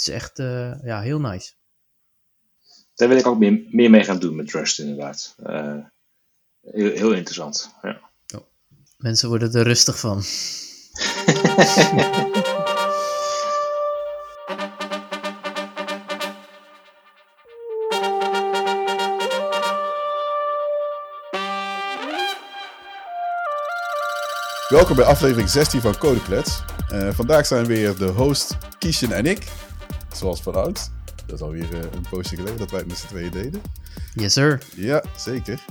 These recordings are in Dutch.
is echt ja, heel nice. Daar wil ik ook meer, meer mee gaan doen met Rust inderdaad. heel, heel interessant. Ja. Oh. Mensen worden er rustig van. Welkom bij aflevering 16 van Codeklets. Uh, vandaag zijn weer de host Kiesjen en ik. Zoals vanuit. Dat is alweer uh, een poosje geleden dat wij het met z'n tweeën deden. Yes sir. Ja, zeker.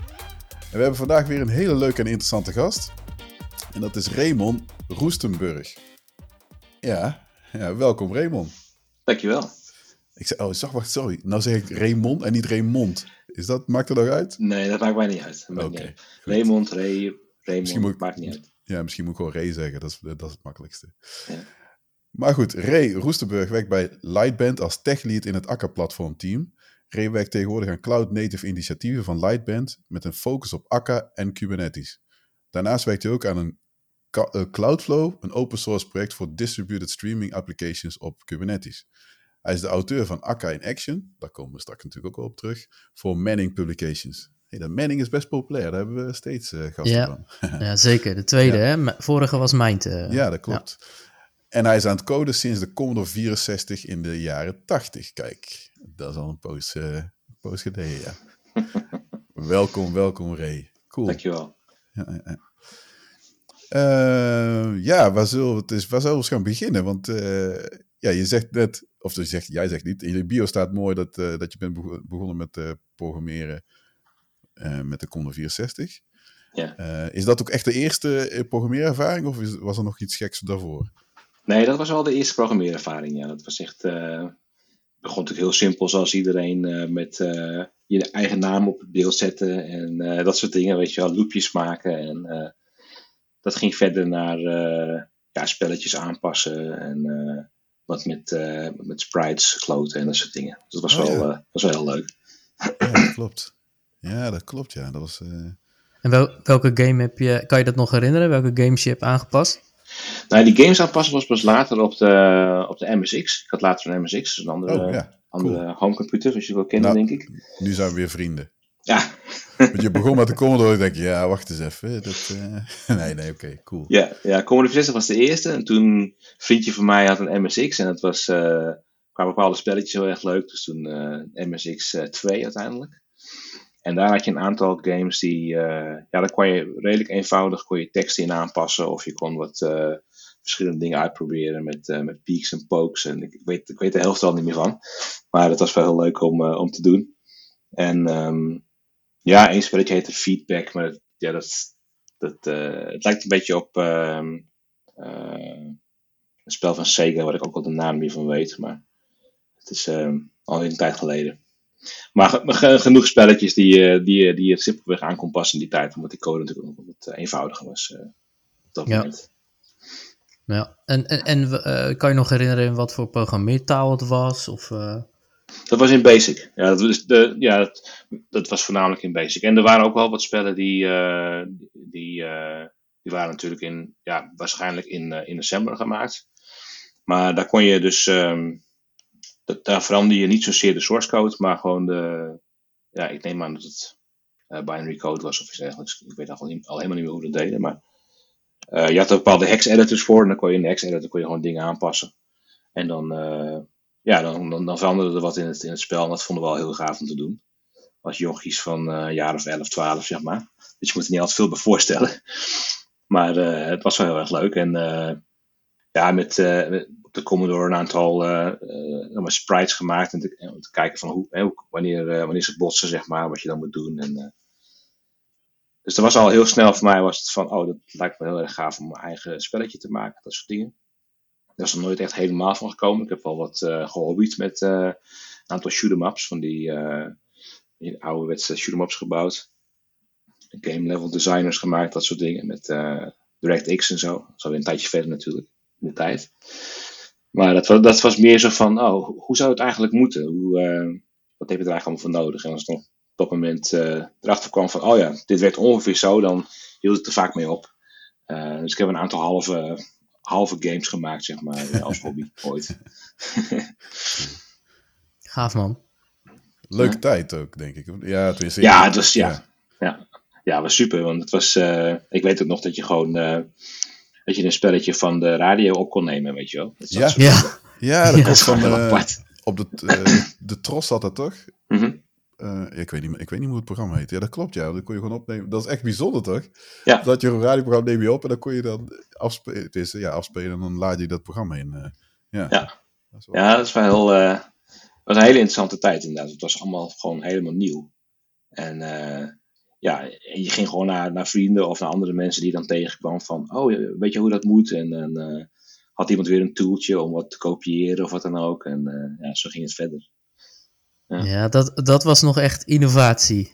En we hebben vandaag weer een hele leuke en interessante gast. En dat is Raymond Roestenburg. Ja, ja welkom Raymond. Dankjewel. Ik zei, oh, zag, wacht, sorry. Nou zeg ik Raymond en niet Raymond. Is dat, maakt er nog uit? Nee, dat maakt mij niet uit. Oké. Raymond, Ray, Raymond, maakt niet uit. Ja, misschien moet ik gewoon Ray zeggen. Dat is, dat is het makkelijkste. Ja. Maar goed, Ray Roesterburg werkt bij Lightband als techlead in het Akka-platform team. Ray werkt tegenwoordig aan cloud-native initiatieven van Lightband met een focus op Akka en Kubernetes. Daarnaast werkt hij ook aan een eh, Cloudflow, een open source project voor distributed streaming applications op Kubernetes. Hij is de auteur van Akka in Action, daar komen we straks natuurlijk ook op terug, voor Manning Publications. Hey, dat Manning is best populair, daar hebben we steeds uh, gasten ja. van. ja, zeker. De tweede, hè? Vorige was Mind. Uh, ja, dat klopt. En hij is aan het coden sinds de Commodore 64 in de jaren 80. Kijk, dat is al een poos, uh, poos geleden, ja. welkom, welkom Ray. Cool. Dankjewel. Ja, ja. Uh, ja, waar zullen, we, het is, waar zullen we gaan beginnen? Want uh, ja, je zegt net, of je zegt, jij zegt niet, in je bio staat mooi dat, dat je bent begonnen met programmeren met de Commodore 64. Ja. Uh, is dat ook echt de eerste eh, programmeerervaring of is, was er nog iets geks daarvoor? Nee, dat was wel de eerste programmeerervaring. Ja, dat was echt. Uh, begon natuurlijk heel simpel, zoals iedereen, met je eigen naam op het beeld zetten en dat soort dingen. Weet je wel, loopjes maken. En dat ging verder naar ja, spelletjes aanpassen en wat met, met sprites kloten en dat soort dingen. Dus dat was, oh, wel, was wel heel leuk. Ja, klopt. Ja, dat klopt, ja. Dat was, uh... En wel, welke game heb je, kan je dat nog herinneren? Welke games je hebt aangepast? Nou, die games aanpassen was pas later op de, op de MSX. Ik had later een MSX, dus een andere, oh, ja. andere cool. homecomputer, als je wel kent, nou, denk ik. Nu zijn we weer vrienden. Ja. Want je begon met de Commodore, ik denk ja, wacht eens even. Dat, uh... nee, nee, oké, cool. Ja, ja, Commodore 64 was de eerste. En toen, een vriendje van mij had een MSX en het was, uh, kwamen bepaalde spelletjes heel erg leuk. Dus toen uh, MSX 2 uiteindelijk. En daar had je een aantal games die, uh, ja, daar kon je redelijk eenvoudig kon je teksten in aanpassen of je kon wat uh, verschillende dingen uitproberen met, uh, met peaks en pokes. En ik, weet, ik weet de helft al niet meer van, maar het was wel heel leuk om, om te doen. En um, ja, één spelletje heette Feedback, maar dat, ja, dat, dat, het lijkt een beetje op um, een spel van Sega, waar ik ook al de naam niet van weet, maar het is um, al een tijd geleden. Maar genoeg spelletjes die, eh, die, die je simpelweg aan kon passen in die tijd. Omdat die code natuurlijk nog wat eh, eenvoudiger was uh, op dat ja. moment. Ja, en, en, en uh, kan je nog herinneren wat voor programmeertaal het was? Of, Dat was in Basic. Ja, dat, was de, ja dat, dat, was voornamelijk in Basic. En er waren ook wel wat spellen die, die, die waren natuurlijk in, ja, waarschijnlijk in, in Assembler gemaakt. Maar daar kon je dus... Um, daar verander je niet zozeer de source code, maar gewoon de. Ja, ik neem aan dat het uh, binary code was of iets dergelijks. Ik weet al, niet, al helemaal niet meer hoe dat deden. Maar uh, je had er bepaalde hex editors voor. En dan kon je in de hex editor kon je gewoon dingen aanpassen. En dan, uh, ja, dan, dan, dan, veranderde er wat in het, in het spel. En dat vonden we wel heel gaaf om te doen. Als jochies van een jaar of 11, 12, zeg maar. Dus je moet er niet altijd veel bij voorstellen. Maar het was wel heel erg leuk. En ja, met de Commodore een aantal uh, sprites gemaakt. En te, om te kijken van hoe, hè, wanneer, wanneer ze botsen, zeg maar, wat je dan moet doen. En, dus dat was al heel snel voor mij was het van, oh, dat lijkt me heel erg gaaf om mijn eigen spelletje te maken. Dat soort dingen. Daar is er nooit echt helemaal van gekomen. Ik heb wel wat gehobbyd met een aantal shoot'em ups van die, die ouderwetse shoot'em ups gebouwd. Game level designers gemaakt, dat soort dingen. Met DirectX en zo. Is alweer een tijdje verder natuurlijk in de tijd. Maar dat, was, dat was meer zo van, oh, hoe zou het eigenlijk moeten? Hoe, uh, wat heb je er eigenlijk allemaal voor nodig? En als dan op dat moment uh, erachter kwam van, oh ja, dit werkt ongeveer zo, dan hield het er vaak mee op. Uh, dus ik heb een aantal halve, halve games gemaakt, zeg maar, als hobby ooit. Gaaf man. Leuke Ja. tijd ook, denk ik. Ja, Ja, het was, ja. Ja, ja, het was super. Want het was, eh, ik weet ook nog dat je gewoon, eh, dat je een spelletje van de radio op kon nemen, weet je wel. Dat Ja. zo- Ja, Ja, dat gewoon van... eh, apart. op de, eh, de Tros had dat toch? Mhm. Eh, ik, weet niet, ik weet niet hoe het programma heet. Ja, dat klopt, ja. Dat kon je gewoon opnemen. Dat is echt bijzonder, toch? Ja. Dat je een radioprogramma neem je op en dan kon je dan afspelen. Het is, ja, afspelen en dan laat je dat programma in. eh, ja. Ja. Dat is wel- Ja, dat is wel heel, eh, was een hele interessante tijd inderdaad. Het was allemaal gewoon helemaal nieuw. En eh, ja, en je ging gewoon naar, naar vrienden of naar andere mensen die je dan tegenkwam van, oh, weet je hoe dat moet? En dan eh, had iemand weer een tooltje om wat te kopiëren of wat dan ook. En eh, ja, zo ging het verder. Ja. ja dat, dat was nog echt innovatie.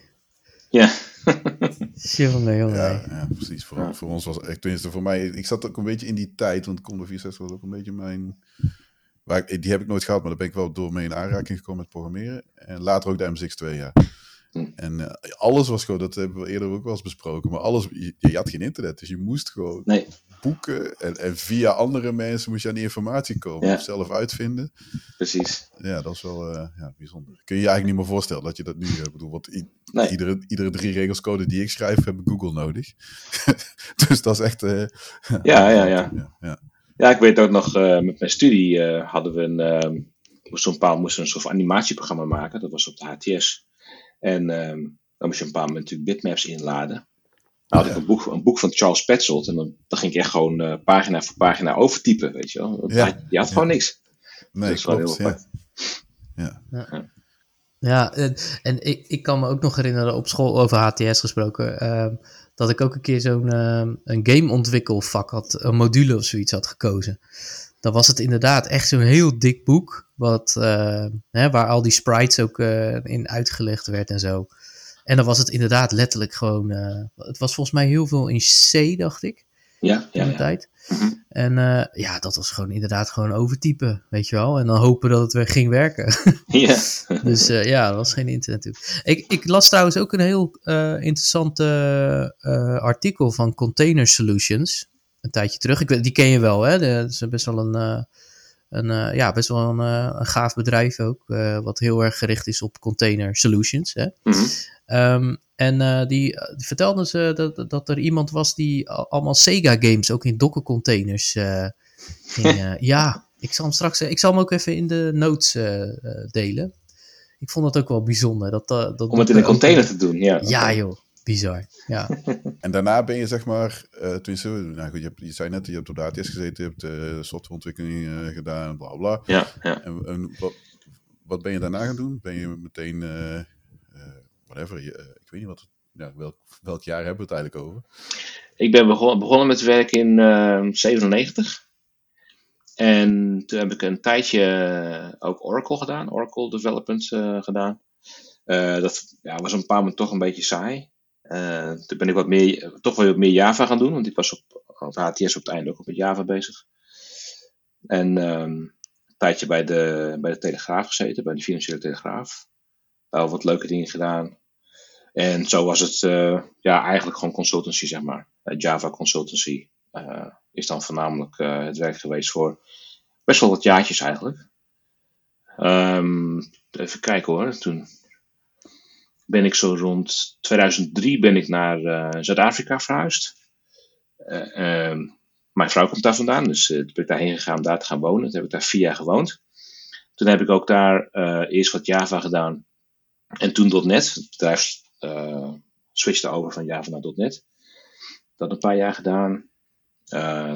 Ja, Jongen, jongen. Ja, ja, precies. Voor, Ja. voor ons was echt, tenminste voor mij, ik zat ook een beetje in die tijd, want Commodore 64 was ook een beetje mijn, waar ik, die heb ik nooit gehad, maar daar ben ik wel door mee in aanraking gekomen met programmeren. En later ook de MSX2, ja. Hm. En eh, alles was gewoon, dat hebben we eerder ook wel eens besproken, maar alles, je, je had geen internet, dus je moest gewoon nee, boeken en, en via andere mensen moest je aan die informatie komen Ja. of zelf uitvinden. precies. Ja, dat is wel eh, ja, bijzonder. Kun je je eigenlijk niet meer voorstellen dat je dat nu, eh, bedoel, want i- Nee. iedere, iedere drie regels code die ik schrijf, heb ik Google nodig. dus dat is echt... Ja, ja, ja. ja, ja. Ja, ik weet ook nog, met mijn studie hadden we een, eh, moesten een moesten een soort animatieprogramma maken. Dat was op de HTS. En ehm, dan moest je op een bepaald moment natuurlijk bitmaps inladen. Dan had ik Ja. een boek, een boek van Charles Petzold. En dan, dan ging ik echt gewoon eh, pagina voor pagina overtypen, weet je wel. Ja. Die had gewoon niks. Nee, Dat is wel klopt. heel Ja. apart. Ja. Ja, en, en ik, ik kan me ook nog herinneren, op school over HTS gesproken, ehm, dat ik ook een keer zo'n ehm, een gameontwikkelvak had, een module of zoiets had gekozen. Dan was het inderdaad echt zo'n heel dik boek, wat, eh, hè, waar al die sprites ook eh, in uitgelegd werd en zo. En dan was het inderdaad letterlijk gewoon, eh, het was volgens mij heel veel in C, dacht ik, Ja, in ja, de ja. tijd. Mhm. En ja, dat was gewoon inderdaad gewoon overtypen, weet je wel. En dan hopen dat het weer ging werken. ja. Dus ja, dat was geen internet. Ik, ik las trouwens ook een heel interessant artikel van Container Solutions. Een tijdje terug. Ik, weet- die ken je wel, hè? De- Dat is best wel een, eh, een, eh, ja, best wel een, eh, een gaaf bedrijf ook. wat heel erg gericht is op Container Solutions. Hè? Mhm. Ehm, en die, die vertelden ze dat, dat er iemand was die al- allemaal Sega games ook in dokkencontainers ging. eh, ja, ik zal hem straks, ik zal hem ook even in de notes delen. Ik vond dat ook wel bijzonder. Dat, dat Om het in een ook- container te doen, ja. Ja joh, bizar. Ja, En daarna ben je zeg maar, eh tenminste, nou goed, je, hebt, je zei net, je hebt op de ATS gezeten, je hebt eh softwareontwikkeling eh, gedaan, bla bla. Ja, ja. En, en wat, wat ben je daarna gaan doen? Ben je meteen, eh, eh, whatever, je, ik weet niet wat, ja, welk, welk jaar hebben we het eigenlijk over? Ik ben begon- begonnen met werk in eh 97. En toen heb ik een tijdje ook Oracle gedaan, Oracle Development eh, gedaan. Eh, dat ja, was een paar moment toch een beetje saai. Eh, toen ben ik wat meer, toch wel wat meer Java gaan doen, want ik was op, op HTS op het einde ook met Java bezig. En ehm, een tijdje bij de, bij de Telegraaf gezeten, bij de Financiële Telegraaf. Daar wel wat leuke dingen gedaan. En zo was het eh, ja, eigenlijk gewoon consultancy, zeg maar. Eh, Java consultancy eh, is dan voornamelijk eh, het werk geweest voor best wel wat jaartjes eigenlijk. Ehm, even kijken hoor. Toen ben ik zo rond 2003 ben ik naar eh, Zuid-Afrika verhuisd. Eh, ehm, mijn vrouw komt daar vandaan, dus eh, toen ben ik daarheen gegaan om daar te gaan wonen. Toen heb ik daar vier jaar gewoond. Toen heb ik ook daar eerst wat Java gedaan en toen .NET. Het bedrijf switchte over van Java naar .NET. Dat een paar jaar gedaan.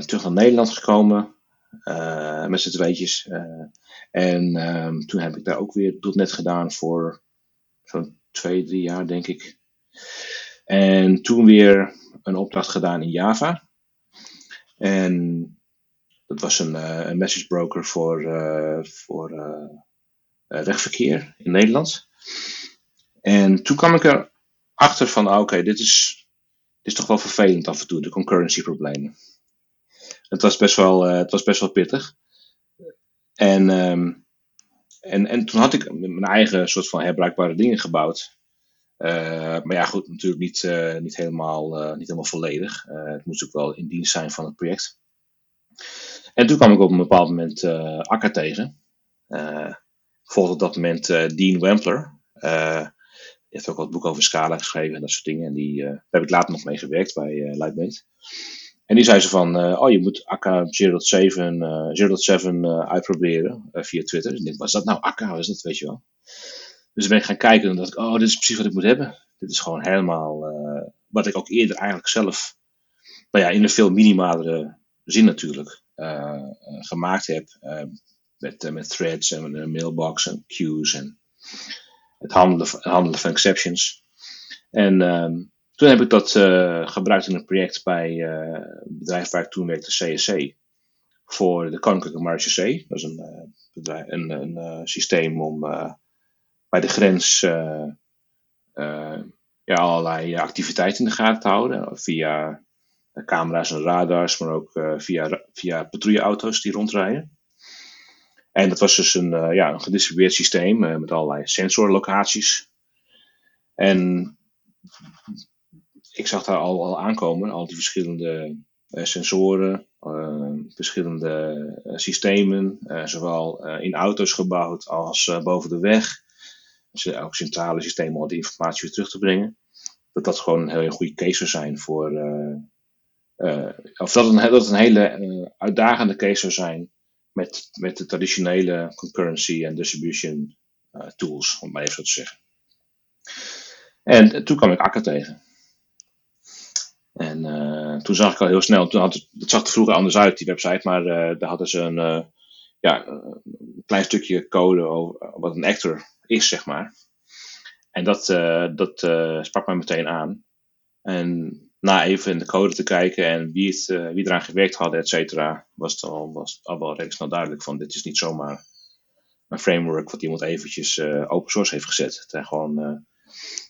Terug naar Nederland gekomen. met z'n tweetjes. en ehm, toen heb ik daar ook weer .NET gedaan voor zo'n twee, drie jaar denk ik. En toen weer een opdracht gedaan in Java. En dat was een, eh, een message broker voor, eh, voor eh, wegverkeer in Nederland. En toen kwam ik erachter van, ah, oké, dit, is, dit is toch wel vervelend af en toe, de concurrency problemen. Het was best wel, het was best wel pittig. En, ehm, en, en toen had ik mijn eigen soort van herbruikbare dingen gebouwd. Eh, maar ja, goed, natuurlijk niet, eh, niet, helemaal, eh, niet helemaal volledig. Het moest ook wel in dienst zijn van het project. En toen kwam ik op een bepaald moment Akka tegen. Volgde op dat moment Dean Wempler. die heeft ook wat boek over Scala geschreven en dat soort dingen. En die, daar heb ik later nog mee gewerkt bij uh, Lightband. En die zei ze van, oh je moet Akka 0.7 uitproberen via Twitter. Dus ik is dat nou Akka? Is dat, weet je wel? Dus ben ik gaan kijken en dacht ik, oh dit is precies wat ik moet hebben. Dit is gewoon helemaal wat ik ook eerder eigenlijk zelf, nou ja, in een veel minimalere zin natuurlijk, uh, gemaakt heb. Uh, met, met threads en een mailbox en queues en het handelen, van exceptions. En um, toen heb ik dat gebruikt in een project bij het bedrijf waar ik toen werkte, CSC. Voor de Koninklijke Marechaussee. Dat is een, bedrijf, een, systeem om bij de grens ja, allerlei activiteiten in de gaten te houden. Via camera's en radars, maar ook uh, via, via patrouilleauto's die rondrijden. En dat was dus een, uh, ja, een gedistribueerd systeem uh, met allerlei sensorlocaties. En ik zag daar al, al aankomen, al die verschillende sensoren, verschillende systemen, zowel in auto's gebouwd als boven de weg. Dus ook centrale systemen om die informatie weer terug te brengen. Dat dat gewoon een hele goede case zou zijn voor, of dat, een, dat een hele uitdagende case zou zijn met, met de traditionele concurrency en distribution tools, om maar even zo te zeggen. En toen kwam ik Akka tegen. En toen zag ik al heel snel, toen had het, het zag er vroeger anders uit, die website, maar daar hadden ze een, ja, een klein stukje code over wat een actor is, zeg maar. En dat, dat sprak mij meteen aan. En na even in de code te kijken en wie, het, wie eraan gewerkt had, et cetera, was het al, was al wel redelijk snel duidelijk van dit is niet zomaar een framework wat iemand eventjes open source heeft gezet. Het zijn gewoon een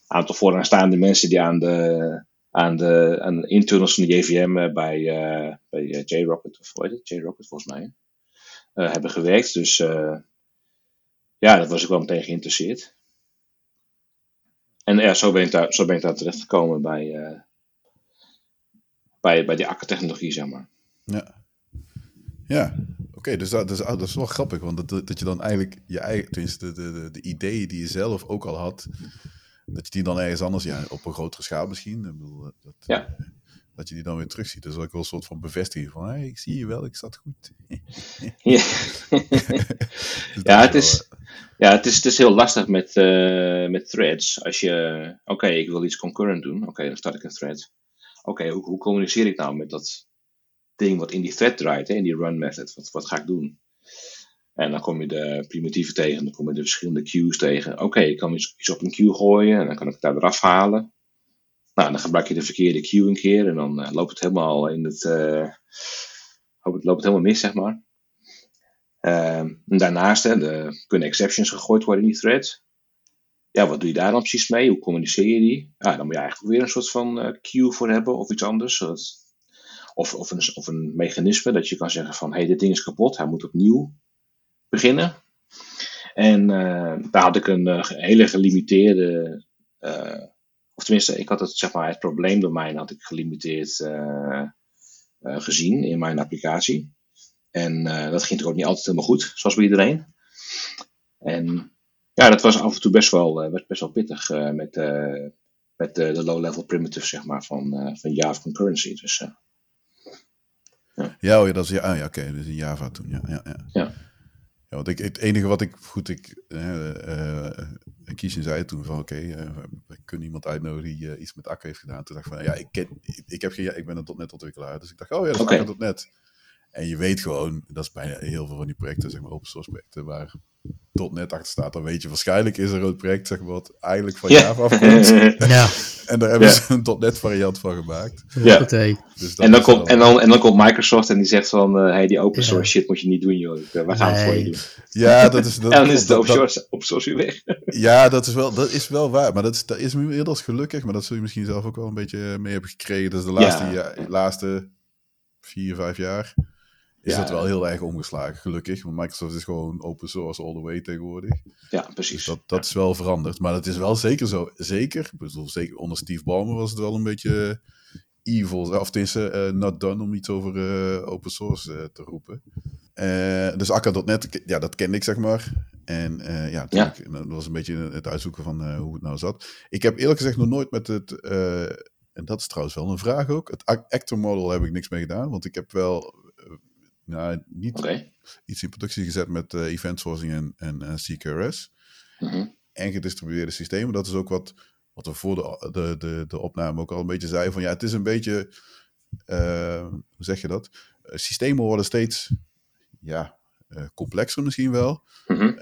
aantal vooraanstaande mensen die aan de, aan de, aan de internals van de JVM bij, bij JRocket, of hoe heet het? JRocket volgens mij, hebben gewerkt. Dus ja, dat was ik wel meteen geïnteresseerd. En ja, zo ben ik daar, zo ben ik daar terecht gekomen bij, bij, bij die akkentechnologie, zeg maar. Ja, ja. oké, dus dat, is, dat is wel grappig, want dat, dat je dan eigenlijk je eigen, tenminste de, de, de ideeën die je zelf ook al had, dat je die dan ergens anders, ja, op een grotere schaal misschien, ik bedoel, dat, ja. dat je die dan weer terugziet. Dat is ook wel een soort van bevestiging van, hey, ik zie je wel, ik zat goed. ja, dus ja het is... Ja, het is, het is heel lastig met, uh, met threads. Als je, oké, ik wil iets concurrent doen, oké, dan start ik een thread oké, hoe, hoe, communiceer ik nou met dat ding wat in die thread draait, hè, in die run method? Wat, wat ga ik doen? En dan kom je de primitieven tegen, dan kom je de verschillende queues tegen. Oké, ik kan iets, op een queue gooien en dan kan ik het daar eraf halen. Nou, dan gebruik je de verkeerde queue een keer en dan uh, loopt het helemaal in het, uh, loopt het helemaal mis, zeg maar. Uh, daarnaast hè, de, kunnen exceptions gegooid worden in die thread ja, wat doe je daar dan precies mee? Hoe communiceer je die? Ja, dan moet je eigenlijk weer een soort van uh, queue voor hebben of iets anders. Of, of, een, of een mechanisme dat je kan zeggen van, hé, hey, dit ding is kapot, hij moet opnieuw beginnen. En uh, daar had ik een uh, hele gelimiteerde, of tenminste, ik had het, zeg maar, het probleemdomein had ik gelimiteerd gezien in mijn applicatie. En dat ging toch ook niet altijd helemaal goed, zoals bij iedereen. En ja, dat was af en toe best wel, uh, best wel pittig met, met de low-level primitives zeg maar, van, van Java concurrency. Dus, ja. Ja, oh ja, dat is ja, ja oké, dus in Java toen. Ja, ja, ja. ja. Ja, want ik, het enige wat ik, goed, ik, uh, Kiesje zei toen van, oké, okay, uh, we kunnen iemand uitnodigen die iets met Akka heeft gedaan. Toen dacht ik van, ja, ik, ken, ik, ik, heb geen, ik ben een .NET ontwikkelaar, dus ik dacht, oh ja, dat is okay. .NET. En je weet gewoon, dat is bijna heel veel van die projecten, zeg maar open source projecten, waar .NET achter staat, dan weet je waarschijnlijk is er een project zeg maar, wat eigenlijk van Java afkomt. ja. En daar hebben ze een .NET variant van gemaakt. Ja. Dus en, dan komt, en, dan, en dan komt Microsoft en die zegt van, uh, hey, die open source shit moet je niet doen, joh. Uh, wij gaan nee. het voor je doen. Ja, dat is... Dat, en dan is de open source, open source weer weg. ja, dat is, wel, dat is wel waar. Maar dat is, dat is inmiddels gelukkig, maar dat zul je misschien zelf ook wel een beetje mee hebben gekregen. Dat is de laatste, ja. Ja, laatste vier, vijf jaar is dat wel heel erg omgeslagen, gelukkig. Want Microsoft is gewoon open source all the way tegenwoordig. Ja, precies. Dus dat, dat is wel veranderd. Maar het is wel zeker zo. Zeker, ik bedoel, zeker onder Steve Ballmer was het wel een beetje evil, of het is not done om iets over open source te roepen. dus Akka.net, ja, dat kende ik zeg maar. En ja, ja, dat was een beetje het uitzoeken van hoe het nou zat. Ik heb eerlijk gezegd nog nooit met het, en dat is trouwens wel een vraag ook, het actor model heb ik niks mee gedaan, want ik heb wel nou, niet iets in productie gezet met uh, event sourcing en, en uh, CQRS. Mhm. En gedistribueerde systemen. Dat is ook wat, wat we voor de, de, de, de opname ook al een beetje zeiden. Van ja, het is een beetje, uh, hoe zeg je dat? systemen worden steeds ja, complexer misschien wel. Mhm.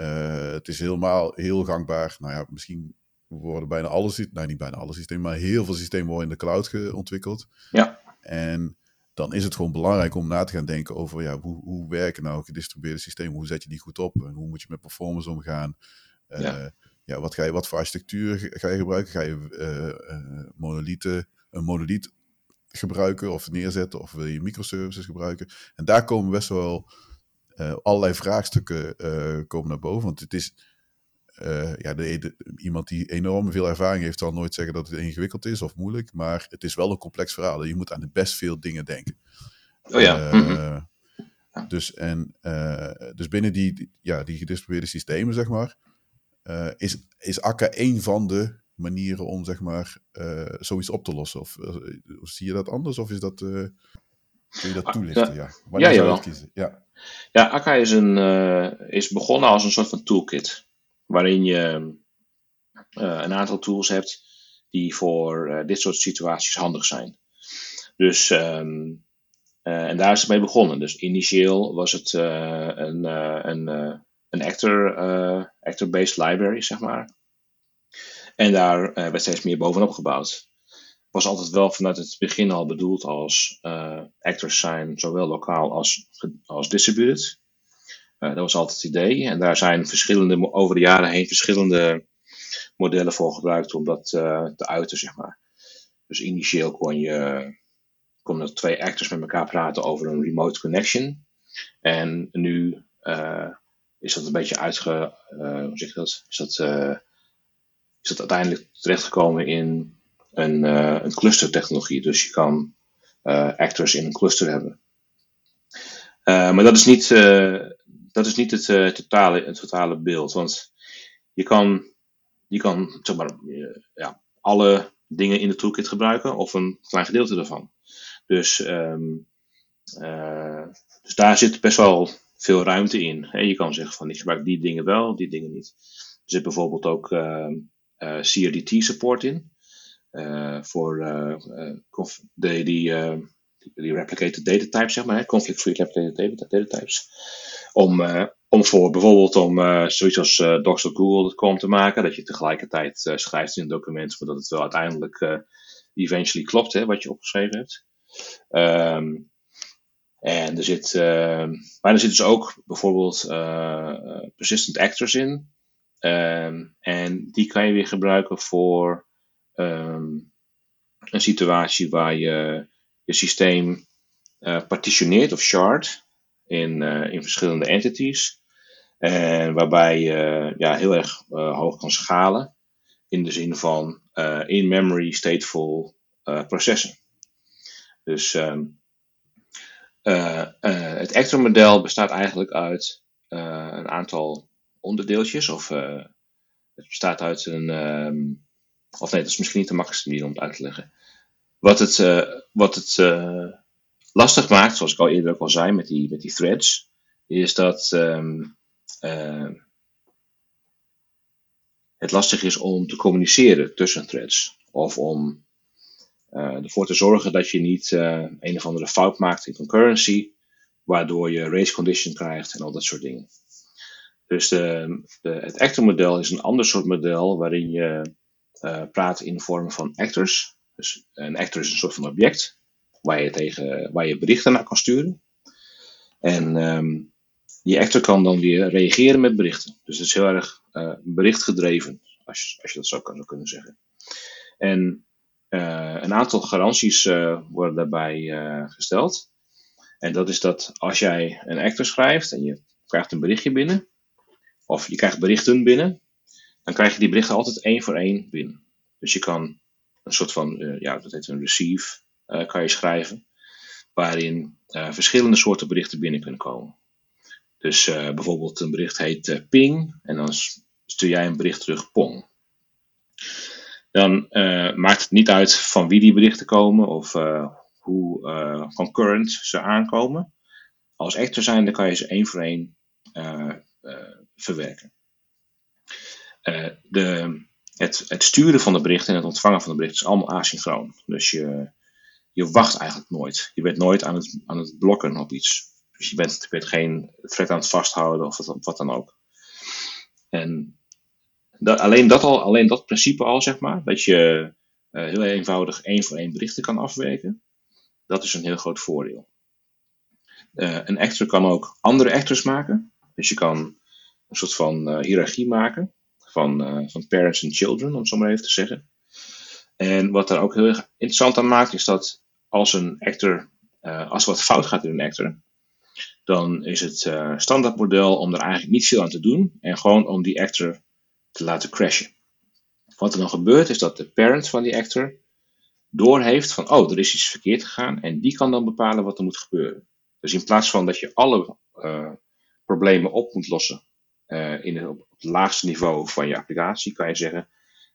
het is helemaal heel gangbaar. Nou ja, misschien worden bijna alle systemen, nou niet bijna alle systemen, maar heel veel systemen worden in de cloud ontwikkeld. Ja. En dan is het gewoon belangrijk om na te gaan denken over ja, hoe, hoe werken nou gedistribueerde systemen? Hoe zet je die goed op? En hoe moet je met performance omgaan? Uh, ja. ja. wat, ga je, wat voor architectuur ga je gebruiken? Ga je uh, monolithen, een monoliet gebruiken of neerzetten? Of wil je microservices gebruiken? En daar komen best wel allerlei vraagstukken komen naar boven. Want het is, ja, de, iemand die enorm veel ervaring heeft, zal nooit zeggen dat het ingewikkeld is of moeilijk. Maar het is wel een complex verhaal. Je moet aan de best veel dingen denken. Oh ja. Uh, dus, en, uh, dus binnen die, ja, die gedistribueerde systemen, zeg maar, is, is Akka een van de manieren om zeg maar, zoiets op te lossen. Of, zie je dat anders? Of is dat, kun je dat toelichten? Ja, ja, ja, zou je kiezen? Ja. ja, Akka is, een, is begonnen als een soort van toolkit waarin je uh, een aantal tools hebt die voor uh, dit soort situaties handig zijn. Dus, um, uh, en daar is het mee begonnen. Dus initieel was het een, een, een actor, actor-based library, zeg maar. En daar werd steeds meer bovenop gebouwd. Was altijd wel vanuit het begin al bedoeld als actors zijn zowel lokaal als, als distributed. Uh, dat was altijd het idee. En daar zijn verschillende, over de jaren heen verschillende modellen voor gebruikt om dat uh, te uiten, zeg maar. Dus initieel kon je konden twee actors met elkaar praten over een remote connection. En nu uh, is dat een beetje uitge... hoe zeg je dat? Is dat, is dat uiteindelijk terechtgekomen in een, een clustertechnologie. Dus je kan actors in een cluster hebben. maar dat is niet dat is niet het, uh, totale, het totale beeld. Want je kan, je kan zeg maar, uh, ja, alle dingen in de toolkit gebruiken of een klein gedeelte daarvan. Dus, um, uh, dus daar zit best wel veel ruimte in. Hè? Je kan zeggen van ik gebruik die dingen wel, die dingen niet. Er zit bijvoorbeeld ook CRDT support in. voor de, die, die replicated data types, zeg maar, conflict-free replicated data, types. Om, uh, om voor bijvoorbeeld om uh, zoiets als uh, docs.google.com te maken, dat je tegelijkertijd schrijft in een document, zodat het wel uiteindelijk eventually klopt, hè, wat je opgeschreven hebt. Um, en er zit, maar er zitten dus ook bijvoorbeeld persistent actors in. Um, en die kan je weer gebruiken voor een situatie waar je je systeem partitioneert of shard in, uh, in verschillende entities. En waarbij je ja, heel erg hoog kan schalen. In de zin van in-memory stateful processen. Dus um, het Actor-model bestaat eigenlijk uit een aantal onderdeeltjes. Of het bestaat uit een. Um, of nee, dat is misschien niet de makkelijkste manier om het uit te leggen. Wat het, wat het lastig maakt, zoals ik al eerder ook al zei met die, met die threads, is dat um, uh, het lastig is om te communiceren tussen threads. Of om uh, ervoor te zorgen dat je niet een of andere fout maakt in concurrency, waardoor je race condition krijgt en al dat soort dingen. Dus de, het actor model is een ander soort model waarin je praat in de vorm van actors. Dus een actor is een soort van object waar je, tegen, waar je berichten naar kan sturen. En um, die actor kan dan weer reageren met berichten. Dus het is heel erg uh, berichtgedreven, als als je dat zo kan kunnen zeggen. En uh, een aantal garanties uh, worden daarbij gesteld. En dat is dat als jij een actor schrijft en je krijgt een berichtje binnen, of je krijgt berichten binnen, dan krijg je die berichten altijd één voor één binnen. Dus je kan een soort van, ja, dat heet een receive kan je schrijven, waarin verschillende soorten berichten binnen kunnen komen. Dus bijvoorbeeld een bericht heet ping en dan stuur jij een bericht terug pong. Dan maakt het niet uit van wie die berichten komen of hoe concurrent ze aankomen. Als echter zijn, dan kan je ze één voor één verwerken. de, het, het sturen van de berichten en het ontvangen van de berichten is allemaal asynchroon. Dus je, je wacht eigenlijk nooit. Je bent nooit aan het, aan het blokken op iets. Dus je bent, je bent geen thread aan het vasthouden of wat, dan ook. En dat, alleen, dat al, alleen dat principe al, zeg maar, dat je uh, heel eenvoudig één voor één berichten kan afwerken, dat is een heel groot voordeel. Uh, een actor kan ook andere actors maken. Dus je kan een soort van uh, hiërarchie maken van, uh, van parents and children, om het zo maar even te zeggen. En wat daar ook heel erg interessant aan maakt, is dat als een actor, uh, als wat fout gaat in een actor, dan is het uh, standaardmodel om er eigenlijk niet veel aan te doen en gewoon om die actor te laten crashen. Wat er dan gebeurt, is dat de parent van die actor doorheeft van, oh, er is iets verkeerd gegaan en die kan dan bepalen wat er moet gebeuren. Dus in plaats van dat je alle problemen op moet lossen uh, in het, op het laagste niveau van je applicatie, kan je zeggen,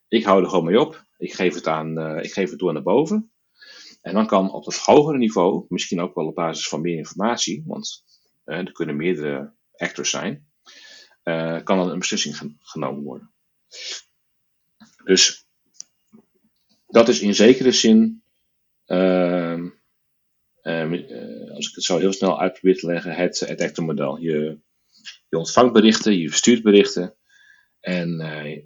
ik hou er gewoon mee op, ik geef het, aan, uh, ik geef het door naar boven. En dan kan op het hogere niveau, misschien ook wel op basis van meer informatie, want uh, er kunnen meerdere actors zijn, kan dan een beslissing genomen worden. Dus dat is in zekere zin, ehm, als ik het zo heel snel uit probeer te leggen, het, het actor-model. Je, je ontvangt berichten, je verstuurt berichten. En,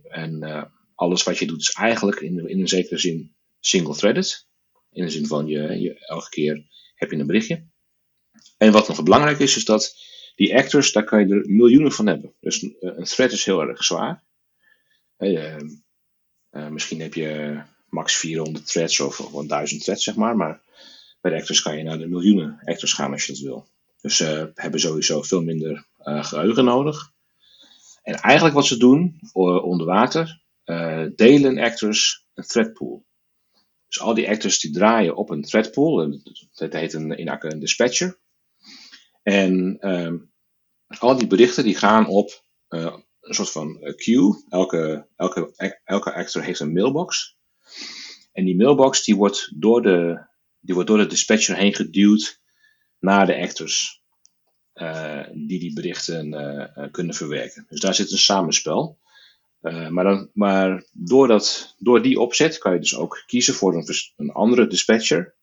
en uh, alles wat je doet is eigenlijk in, in een zekere zin single-threaded. In de zin van je, je, elke keer heb je een berichtje. En wat nog belangrijk is, is dat die actors, daar kan je er miljoenen van hebben. Dus een, een thread is heel erg zwaar. Uh, misschien heb je max 400 threads of, of 1000 threads, zeg maar. Maar bij de actors kan je naar de miljoenen actors gaan als je dat wil. Dus ze hebben sowieso veel minder geheugen nodig. En eigenlijk wat ze doen onder water, uh, delen actors een thread pool. Dus al die actors die draaien op een thread pool, dat heet een, in een dispatcher. En um, al die berichten die gaan op een soort van queue. Elke, elke, elke actor heeft een mailbox. En die mailbox die wordt door de, die wordt door de dispatcher heen geduwd naar de actors uh, die die berichten uh, kunnen verwerken. Dus daar zit een samenspel. Uh, maar dan, maar door, dat, door die opzet kan je dus ook kiezen voor een, een andere dispatcher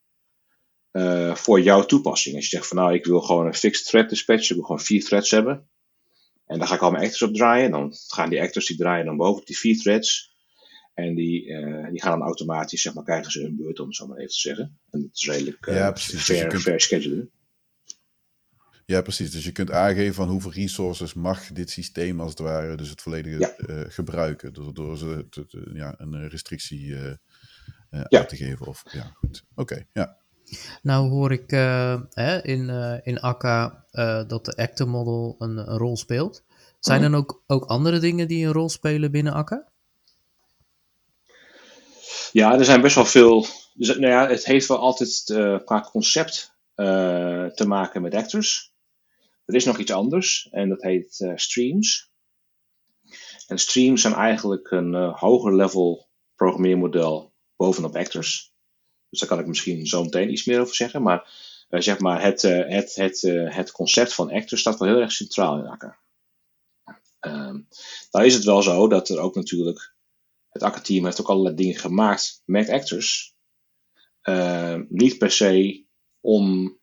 voor jouw toepassing. Als je zegt van nou ik wil gewoon een fixed thread dispatcher, ik wil gewoon vier threads hebben. En daar ga ik al mijn actors op draaien. Dan gaan die actors die draaien dan boven die vier threads. En die, die gaan dan automatisch, zeg maar, krijgen ze hun beurt, om het zo maar even te zeggen. En dat is redelijk ja, precies. fair, dus kunt... fair schedulen. Ja, precies. Dus je kunt aangeven van hoeveel resources mag dit systeem als het ware, dus het volledige ja. uh, gebruiken. Door, door ze te, te, ja, een restrictie uh, uh, ja. uit te geven. Of, ja, goed. Oké, okay, ja. Nou hoor ik hè, in, in Akka dat de actor model een, een rol speelt. Zijn er ook, ook andere dingen die een rol spelen binnen Akka? Ja, er zijn best wel veel. Dus, nou ja, het heeft wel altijd qua concept te maken met actors. Er is nog iets anders en dat heet uh, streams. En streams zijn eigenlijk een uh, hoger level programmeermodel bovenop actors. Dus daar kan ik misschien zo meteen iets meer over zeggen. Maar uh, zeg maar, het, het, het, het concept van actors staat wel heel erg centraal in Akka. Ehm, nou is het wel zo dat er ook natuurlijk... Het Akka-team heeft ook allerlei dingen gemaakt met actors. Ehm, niet per se om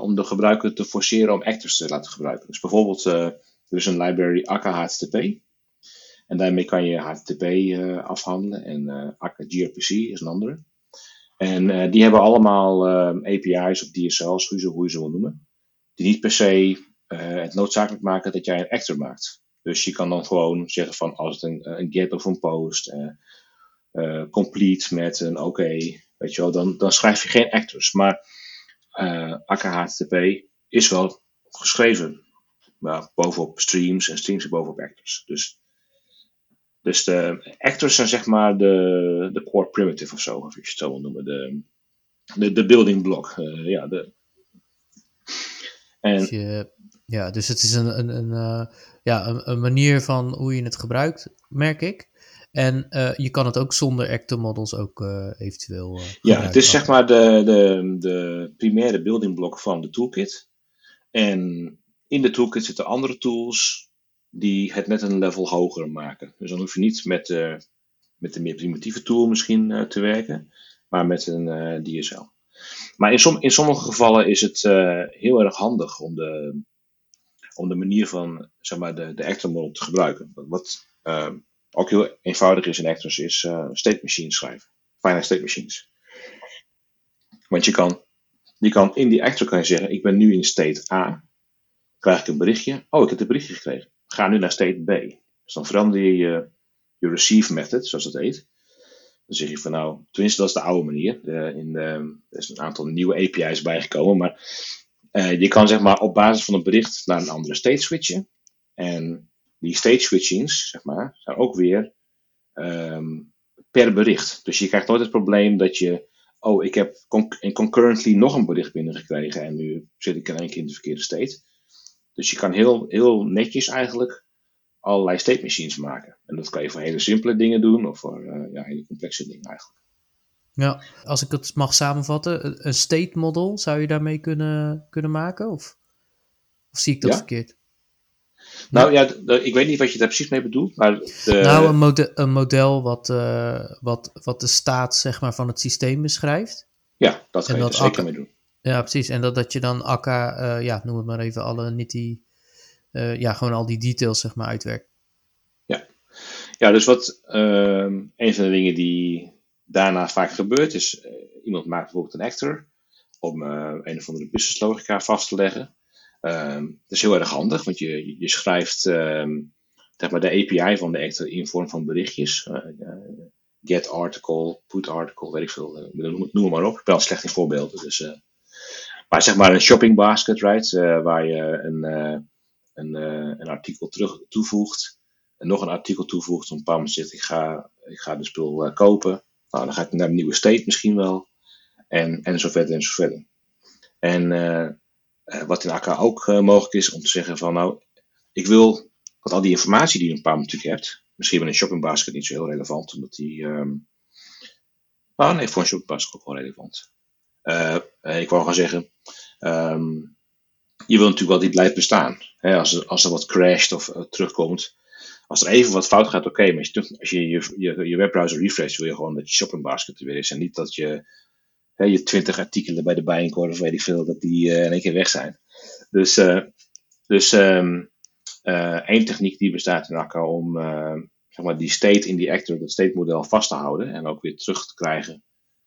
om de gebruiker te forceren om actors te laten gebruiken. Dus bijvoorbeeld, uh, er is een library Akka HTTP. En daarmee kan je HTTP afhandelen. En Akka gRPC is een andere. En die hebben allemaal API's of DSL's, hoe je, hoe ze wil noemen. Die niet per se het noodzakelijk maken dat jij een actor maakt. Dus je kan dan gewoon zeggen van als het een, een get of een post, complete met een oké, weet je wel, dan, dan schrijf je geen actors. Maar uh, Akka HTTP is wel geschreven. Maar bovenop streams en streams bovenop actors. Dus Dus de actors zijn zeg maar de, de core primitive of zo, of je het zo wil noemen. De, de, de building block. Uh, ja, de, en, dus ja, dus het is een, een, een, uh, ja, een, manier van hoe je het gebruikt, merk ik. En uh, je kan het ook zonder actor models ook uh, eventueel. ja, het is zeg maar de, de, de primaire building block van de toolkit. En in de toolkit zitten andere tools die het net een level hoger maken. Dus dan hoef je niet met, met de meer primitieve tool misschien te werken, maar met een DSL. Maar in, som, in sommige gevallen is het heel erg handig om de, om de manier van zeg maar, de, de actor model te gebruiken. Wat ook heel eenvoudig is in actors is state machines schrijven. Finite state machines. Want je kan, je kan in die actor kan je zeggen, ik ben nu in state A. Krijg ik een berichtje. Oh, ik heb een berichtje gekregen ga nu naar state B. Dus dan verander je je, receive method, zoals dat heet. Dan zeg je van nou, tenminste dat is de oude manier. De, in er is een aantal nieuwe API's bijgekomen, maar uh, je kan zeg maar op basis van een bericht naar een andere state switchen. En die state switchings, zeg maar, zijn ook weer um, per bericht. Dus je krijgt nooit het probleem dat je, oh, ik heb con concurrently nog een bericht binnengekregen en nu zit ik in één keer in de verkeerde state. Dus je kan heel, heel netjes eigenlijk allerlei state machines maken. En dat kan je voor hele simpele dingen doen of voor uh, ja, hele complexe dingen eigenlijk. Ja, als ik het mag samenvatten, een state model zou je daarmee kunnen, kunnen maken? Of, of zie ik dat verkeerd? Nou ja, ik weet niet wat je daar precies mee bedoelt, maar... De... Nou, een, mode een model wat, uh, wat, wat de staat zeg maar, van het systeem beschrijft. Ja, dat kan je er zeker mee doen. Ja, precies. En dat, dat je dan akka, uh, ja, noem het maar even, alle nitty, uh, ja, gewoon al die details, zeg maar, uitwerkt. Ja, ja dus wat, uh, een van de dingen die daarna vaak gebeurt, is iemand maakt bijvoorbeeld een actor om een of andere businesslogica vast te leggen. Ehm, dat is heel erg handig, want je, je schrijft ehm, zeg maar de API van de actor in vorm van berichtjes. get article, put article, weet ik veel, noem, noem maar op. Ik ben al slecht in voorbeelden, dus maar zeg maar een shopping basket, right? Waar je een, een, artikel terug toevoegt. En nog een artikel toevoegt. Een moment zegt, ik ga, ik ga de spul kopen. Nou, dan ga ik naar een nieuwe state misschien wel. En, en zo verder en zo verder. En wat in AK ook mogelijk is om te zeggen van nou, ik wil dat al die informatie die je een paar natuurlijk hebt. Misschien met een shopping basket niet zo heel relevant, omdat die. Um, nou, nee, voor een shopping basket ook wel relevant. Uh, ik wou gaan zeggen, um, je wil natuurlijk wel die blijft bestaan. Als, er, als er wat crasht of terugkomt. Als er even wat fout gaat, oké. Maar als je, als je, je, je webbrowser refresh, wil je gewoon dat je shopping basket er weer is. En niet dat je je twintig artikelen bij de Bijenkorf weet ik veel, dat die uh, in één keer weg zijn. Dus, dus um, één techniek die bestaat in Akka om zeg maar die state in die actor, dat state model vast te houden. En ook weer terug te krijgen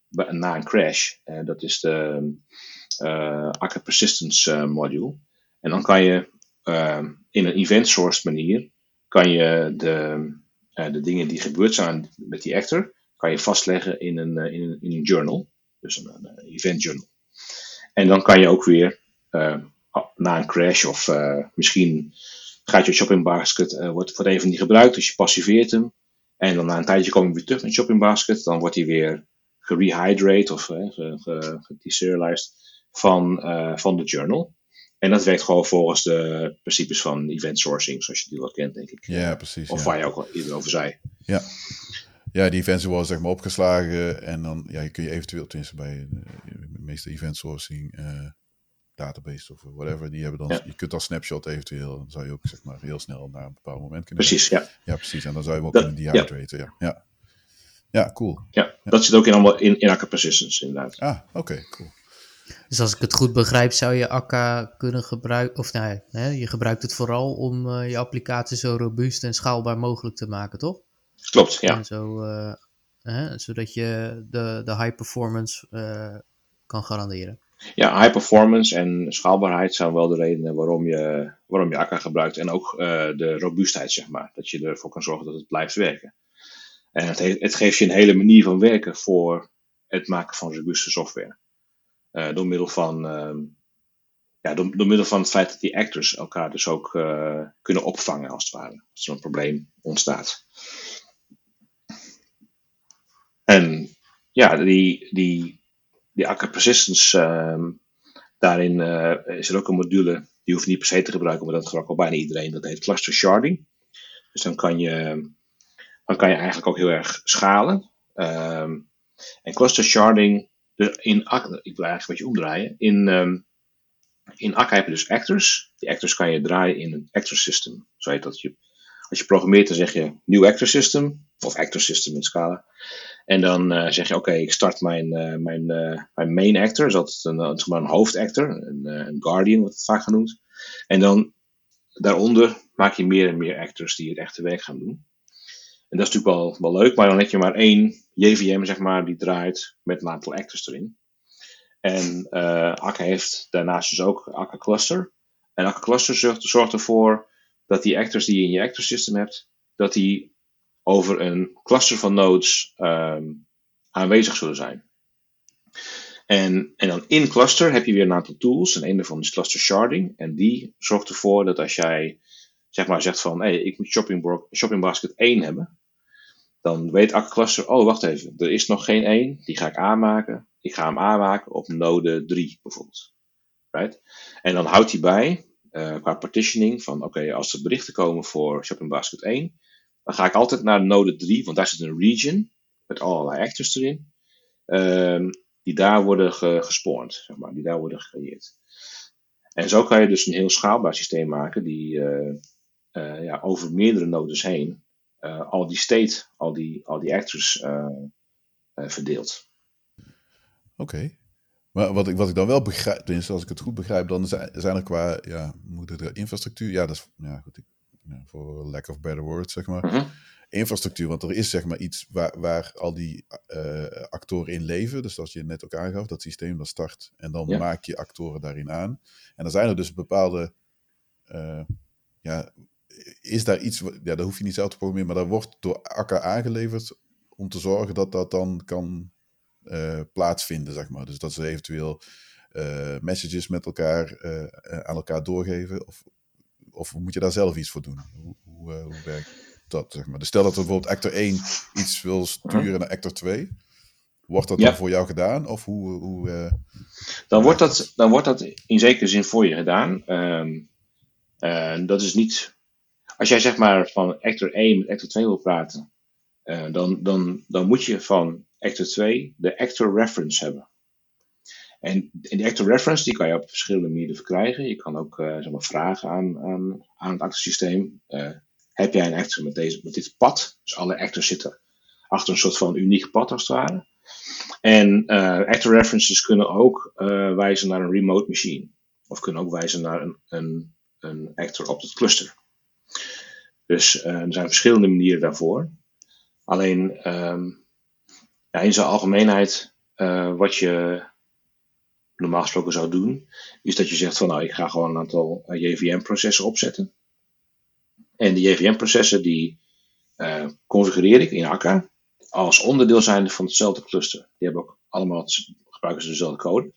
na een crash. Uh, dat is de uh, Akka Persistence module. En dan kan je in een event source manier kan je de, de dingen die gebeurd zijn met die actor, kan je vastleggen in een, in een, in een journal. Dus een, een, event journal. En dan kan je ook weer na een crash of misschien gaat je shopping basket, wordt, wordt even niet gebruikt, dus je passiveert hem. En dan na een tijdje kom je weer terug met shopping basket. Dan wordt hij weer gerehydrate of gedeserialized van, van de journal. En dat werkt gewoon volgens de principes van event sourcing, zoals je die wel kent, denk ik. Ja, precies. Of waar je ook al eerder over zei. Ja. Ja, die events worden zeg maar opgeslagen en dan ja, kun je eventueel, tenminste bij de, de meeste event sourcing uh, database of whatever, die hebben dan, ja. je kunt als snapshot eventueel, dan zou je ook zeg maar heel snel naar een bepaald moment kunnen. Precies, ja. Ja, precies. En dan zou je hem ook dat, kunnen dehydraten, ja. ja. ja. Ja, cool. Ja, dat zit ook in allemaal in, in Akka Persistence inderdaad. Ah, oké, cool. Dus als ik het goed begrijp, zou je Akka kunnen gebruiken, of nee, hè, je gebruikt het vooral om uh, je applicatie zo robuust en schaalbaar mogelijk te maken, toch? Klopt, ja. En zo, uh, hè, zodat je de, de high performance uh, kan garanderen. Ja, high performance en schaalbaarheid zijn wel de redenen waarom je, waarom je Akka gebruikt. En ook de robuustheid, zeg maar. Dat je ervoor kan zorgen dat het blijft werken. En het, het, geeft je een hele manier van werken voor het maken van robuuste software. Uh, door middel van uh, ja, door, door, middel van het feit dat die actors elkaar dus ook uh, kunnen opvangen als het ware, als er een probleem ontstaat. En ja, die, die, die Akka Persistence, ehm, daarin uh, is er ook een module, die hoeft niet per se te gebruiken, maar dat gebruikt al bijna iedereen. Dat heet cluster sharding. Dus dan kan je, dan kan je eigenlijk ook heel erg schalen. Ehm, en cluster sharding, in Akka, ik wil eigenlijk een beetje omdraaien. In, um, in Akka heb je dus actors. Die actors kan je draaien in een actor system. Zo heet dat. Je, als je programmeert, dan zeg je new actor system. Of actor system in Scala. En dan uh, zeg je, oké, ik start mijn, uh, mijn, uh, mijn main actor. Dat is een, een, een hoofdactor. Een, een guardian wordt het vaak genoemd. En dan daaronder maak je meer en meer actors die het echte werk gaan doen. En dat is natuurlijk wel, wel leuk, maar dan heb je maar één JVM, zeg maar, die draait met een aantal actors erin. En uh, Akka heeft daarnaast dus ook Akka Cluster. En Akka Cluster zorgt, zorgt ervoor dat die actors die je in je actor system hebt, dat die over een cluster van nodes um, aanwezig zullen zijn. En, en dan in cluster heb je weer een aantal tools. En een daarvan is cluster sharding. En die zorgt ervoor dat als jij zeg maar zegt van, hey, ik moet shopping, basket 1 hebben. Dan weet Akka Cluster, oh wacht even, er is nog geen 1, die ga ik aanmaken. Ik ga hem aanmaken op node 3 bijvoorbeeld. Right? En dan houdt hij bij, uh, qua partitioning, van oké, als er berichten komen voor shopping basket 1, dan ga ik altijd naar node 3, want daar zit een region met allerlei actors erin. Um, die daar worden ge gespawned, zeg maar, die daar worden gecreëerd. En zo kan je dus een heel schaalbaar systeem maken die uh, uh, ja, over meerdere nodes heen uh, al die state, al die, al die actors verdeelt. Oké. Maar wat ik, wat ik dan wel begrijp, tenminste als ik het goed begrijp, dan zijn, er qua ja, moet er infrastructuur, ja, dat is ja, goed, voor lack of better words, zeg maar. Mm -hmm infrastructuur. Want er is zeg maar iets waar, waar al die uh, actoren in leven. Dus als je net ook aangaf, dat systeem dat start. En dan Ja. maak je actoren daarin aan. En dan zijn er dus bepaalde. eh, ja, is daar iets. Ja, dat hoef je niet zelf te programmeren. Maar dat wordt door Akka aangeleverd. Om te zorgen dat dat dan kan eh, plaatsvinden, zeg maar. Dus dat ze eventueel eh, messages met elkaar eh, eh, aan elkaar doorgeven. Of, of moet je daar zelf iets voor doen? Hoe, hoe, eh, hoe werkt dat, zeg maar? Dus stel dat er bijvoorbeeld actor 1 iets wil sturen naar actor 2. Wordt dat Ja. dan voor jou gedaan? Of hoe... hoe eh, Dan wordt, dat, dan wordt dat in zekere zin voor je gedaan. Ehm, eh, dat is niet. Als jij zeg maar van actor 1 met actor 2 wil praten, eh, dan, dan, dan moet je van actor 2 de actor reference hebben. En, en die actor reference die kan je op verschillende manieren verkrijgen. Je kan ook maar vragen aan, aan, aan het actorsysteem. eh, heb jij een actor met, deze, met dit pad? Dus alle actors zitten achter een soort van uniek pad als het ware. En eh, actor references kunnen ook wijzen naar een remote machine. Of kunnen ook wijzen naar een, een, een actor op het cluster. Dus er zijn verschillende manieren daarvoor. Alleen ehm, ja, in zijn algemeenheid, wat je normaal gesproken zou doen, is dat je zegt van nou, ik ga gewoon een aantal eh, JVM-processen opzetten. En die JVM-processen die eh, configureer ik in Akka als onderdeel zijnde van hetzelfde cluster. Die hebben ook allemaal, gebruiken ze dezelfde code.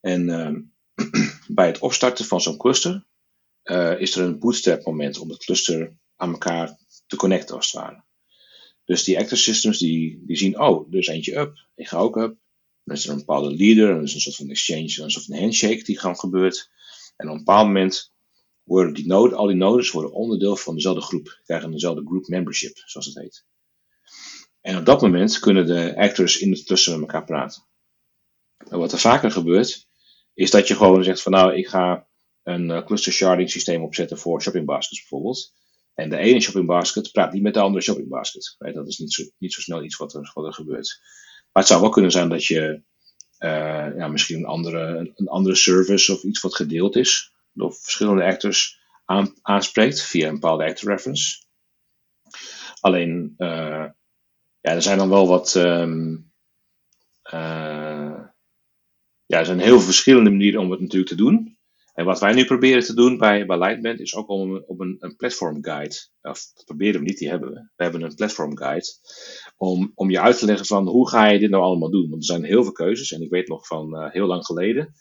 En ehm, bij het opstarten van zo'n cluster eh, is er een bootstrap moment om het cluster aan elkaar te connecten als het ware. Dus die actor systems die, die zien, oh, er is eentje up, ik ga ook up. Dan is er een bepaalde leader, dan is een soort van exchange, een soort van handshake die gewoon gebeurt. En op een bepaald moment worden die al die nodes worden onderdeel van dezelfde groep, krijgen dezelfde group membership, zoals het heet. En op dat moment kunnen de actors in het cluster met elkaar praten. En wat er vaker gebeurt, is dat je gewoon zegt van nou, ik ga een eh, cluster sharding systeem opzetten voor shopping baskets bijvoorbeeld. En de ene shopping basket praat niet met de andere shopping basket. Dat is niet zo, niet zo snel iets wat er gebeurt. Maar het zou wel kunnen zijn dat je eh, ja, misschien een andere, een andere service of iets wat gedeeld is door verschillende actors aan, aanspreekt via een bepaalde actor reference. Alleen, eh, ja, er zijn dan wel wat. ehm, eh, ja, er zijn heel verschillende manieren om het natuurlijk te doen. En wat wij nu proberen te doen bij, bij Lightband is ook om op een, een platform guide. Of dat proberen we niet, die hebben we. We hebben een platform guide. Om, om je uit te leggen van hoe ga je dit nou allemaal doen. Want er zijn heel veel keuzes. En ik weet nog van eh, heel lang geleden.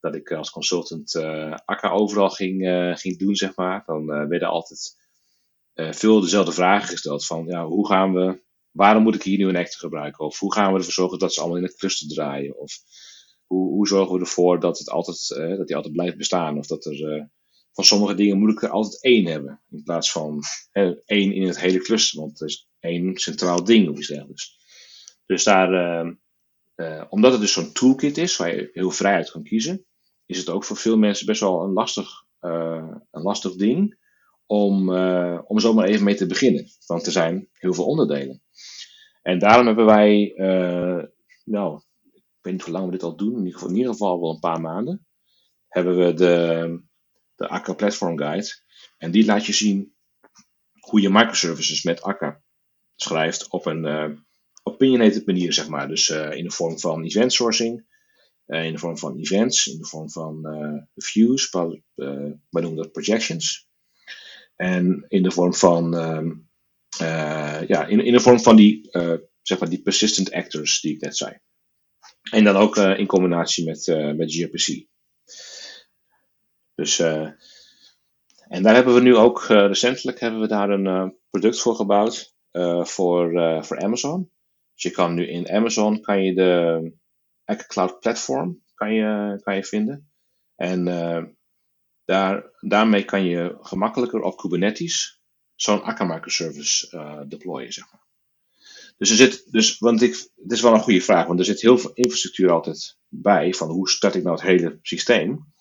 Dat ik als consultant eh Akka overal ging, eh, ging doen, zeg maar. Dan eh, werden altijd eh, veel dezelfde vragen gesteld. Van ja, hoe gaan we waarom moet ik hier nu een actor gebruiken? Of hoe gaan we ervoor zorgen dat ze allemaal in het cluster draaien? Of hoe, zorgen we ervoor dat, het altijd, uh, dat die altijd blijft bestaan? Of dat er uh, van sommige dingen moet ik er altijd één hebben. In plaats van één in het hele cluster. Want het is één centraal ding of iets dergelijks. Dus daar, ehm, omdat het dus zo'n toolkit is waar je heel vrij uit kan kiezen, is het ook voor veel mensen best wel een lastig, een lastig ding om, om zomaar even mee te beginnen. Want er zijn heel veel onderdelen. En daarom hebben wij, nou, weet niet hoe lang we dit al doen, in ieder geval, in ieder geval wel een paar maanden, hebben we de, de Akka Platform Guide. En die laat je zien hoe je microservices met Akka schrijft op een uh, opinionated manier, zeg maar. Dus in de vorm van event sourcing, in de vorm van events, in de vorm van views, wij noemen dat projections. En in de vorm van, uh, ja, in, in de vorm van die, zeg maar die persistent actors die ik net zei. En dan ook in combinatie met, met gRPC. Dus, en daar hebben we nu ook recentelijk hebben we daar een product voor gebouwd voor, voor Amazon. Dus je kan nu in Amazon kan je de Azure Cloud Platform kan je, kan je vinden. En daar, daarmee kan je gemakkelijker op Kubernetes zo'n Akka microservice deployen, zeg maar. Dus er zit, dus, want ik, het is wel een goede vraag, want er zit heel veel infrastructuur altijd bij van hoe start ik nou het hele systeem.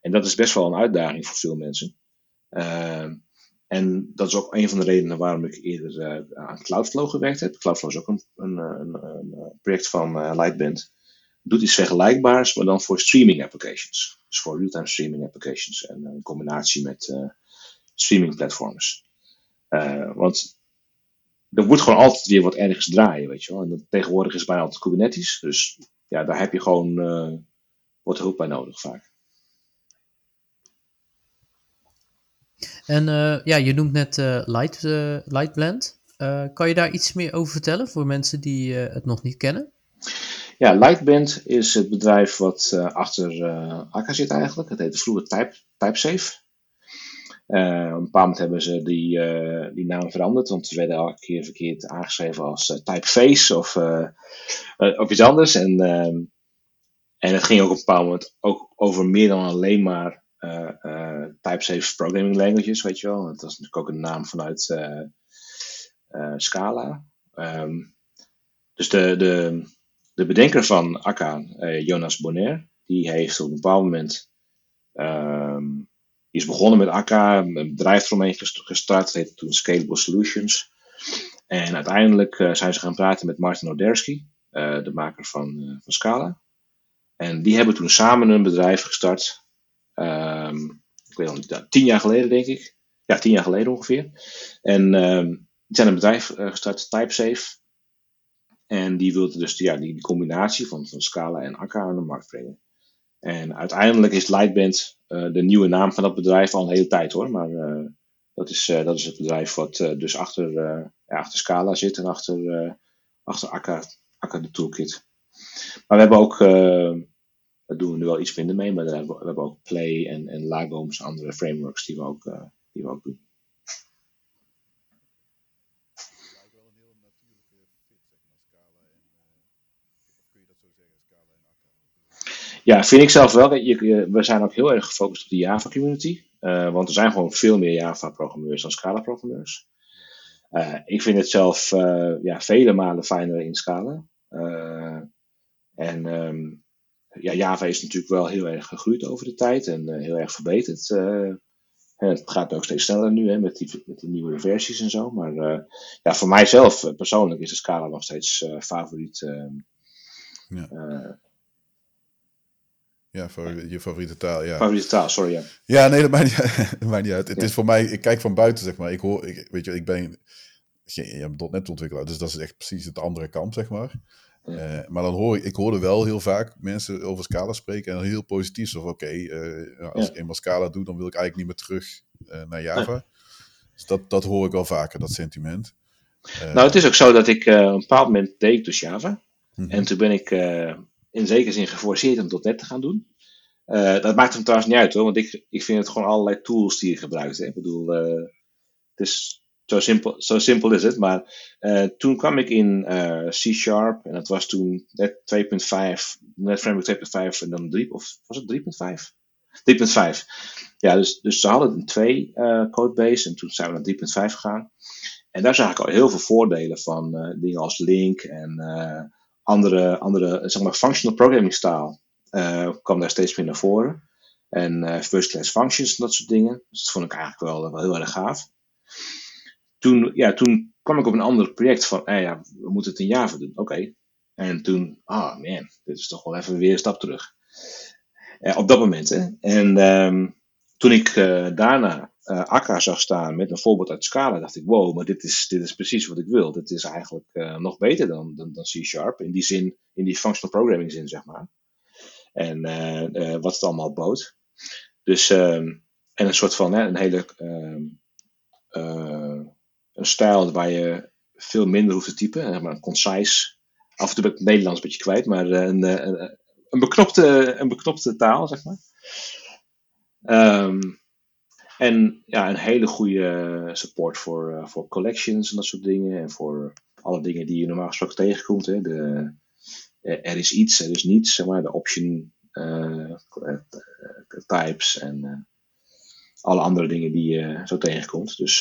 En dat is best wel een uitdaging voor veel mensen. Uh, en dat is ook een van de redenen waarom ik eerder uh, aan Cloudflow gewerkt heb. Cloudflow is ook een, een, een, een project van uh, Lightband doet iets vergelijkbaars, maar dan voor streaming applications. Dus voor real-time streaming applications en in combinatie met streaming platforms. Want er moet gewoon altijd weer wat ergens draaien, weet je wel. En tegenwoordig is bijna altijd Kubernetes, dus ja, daar heb je gewoon uh, wat hulp bij nodig vaak. En ja, je noemt net Light, Lightblend. kan je daar iets meer over vertellen voor mensen die het nog niet kennen? Ja, Lightband is het bedrijf wat uh, achter uh, Akka zit eigenlijk. Het heette vroeger Type, TypeSafe. Uh, op een bepaald moment hebben ze die, die naam veranderd, want ze werden elke keer verkeerd aangeschreven als Typeface of, of iets anders. En, ehm, en het ging ook op een bepaald moment ook over meer dan alleen maar TypeSafe programming languages, weet je wel. Dat was natuurlijk ook een naam vanuit Scala. Um, dus de, de, de bedenker van Akka, Jonas Bonner, die heeft op een bepaald moment. Um, die is begonnen met Akka, een bedrijf eromheen gestart, dat heette toen Scalable Solutions. En uiteindelijk uh, zijn ze gaan praten met Martin Odersky, uh, de maker van, van Scala. En die hebben toen samen een bedrijf gestart. Um, ik weet niet, tien jaar geleden denk ik. Ja, tien jaar geleden ongeveer. En um, die zijn een bedrijf gestart, TypeSafe. En die wilde dus ja, die, combinatie van, van Scala en Akka aan de markt brengen. En uiteindelijk is Lightband uh, de nieuwe naam van dat bedrijf al een hele tijd hoor. Maar uh, dat, is, uh, dat is het bedrijf wat dus achter, ja, achter Scala zit en achter, achter Akka, Akka de toolkit. Maar we hebben ook, daar doen we nu wel iets minder mee, maar we hebben, we hebben ook Play en, en Lagom's andere frameworks die we ook, die we ook doen. Ja, vind ik zelf wel. Je, we zijn ook heel erg gefocust op de Java community. Uh, want er zijn gewoon veel meer Java-programmeurs dan Scala-programmeurs. Uh, ik vind het zelf uh, ja, vele malen fijner in Scala. en um, ja, Java is natuurlijk wel heel erg gegroeid over de tijd en heel erg verbeterd. het gaat ook steeds sneller nu hè, met, die, met die nieuwe versies en zo. Maar ja, voor mijzelf persoonlijk is de Scala nog steeds favoriet. Ja ja, voor je favoriete taal, ja. Favoriete taal, sorry, ja. Ja, nee, dat maakt niet, dat maakt niet uit. Het is voor mij, ik kijk van buiten, zeg maar. Ik hoor, ik, weet je, ik ben, je bent net ontwikkelaar, dus dat is echt precies het andere kant, zeg maar. Uh, maar dan hoor ik, ik hoorde wel heel vaak mensen over Scala spreken en dan heel positief. Zo van, oké, okay, uh, als ja. ik eenmaal Scala doe, dan wil ik eigenlijk niet meer terug uh, naar Java. Dus dat, dat hoor ik wel vaker, dat sentiment. nou, het is ook zo dat ik op een bepaald moment deed dus Java. Mm -hmm. En toen ben ik in zekere zin geforceerd om .NET te gaan doen. Uh, dat maakt hem trouwens niet uit hoor, want ik, ik vind het gewoon allerlei tools die je gebruikt. Hè. Ik bedoel, uh, het is zo simpel, zo simpel is het. Maar toen kwam ik in C-Sharp en dat was toen net 2.5, net Framework 2.5 en dan 3, of was het 3.5? 3.5. Ja, dus, dus ze hadden een 2 codebase en toen zijn we naar 3.5 gegaan. En daar zag ik al heel veel voordelen van dingen als Link en andere, andere zeg maar, functional programming style uh, kwam daar steeds meer naar voren. En first class functions en dat soort dingen. Dus dat vond ik eigenlijk wel, heel erg gaaf. Toen, ja, toen kwam ik op een ander project van, eh, ja, we moeten het in Java doen. Oké. En toen, ah oh man, dit is toch wel even weer een stap terug. op dat moment, hè. En um, toen ik daarna uh, Akka zag staan met een voorbeeld uit Scala, dacht ik, wow, maar dit is, dit is precies wat ik wil. Dit is eigenlijk uh, nog beter dan, dan, dan C-Sharp, in die zin, in die functional programming zin, zeg maar. En uh, wat het allemaal bood. Dus, um, en een soort van, hè, een hele, um, een stijl waar je veel minder hoeft te typen, zeg maar een concise, af en toe ben ik het Nederlands een beetje kwijt, maar een, een, een, beknopte, een beknopte taal, zeg maar. Um, en ja, een hele goede support voor, uh, voor collections en dat soort dingen. En voor alle dingen die je normaal gesproken tegenkomt. Hè. De, eh, er is iets, er is niets, zeg maar. De option uh, types en alle andere dingen die je zo tegenkomt. Dus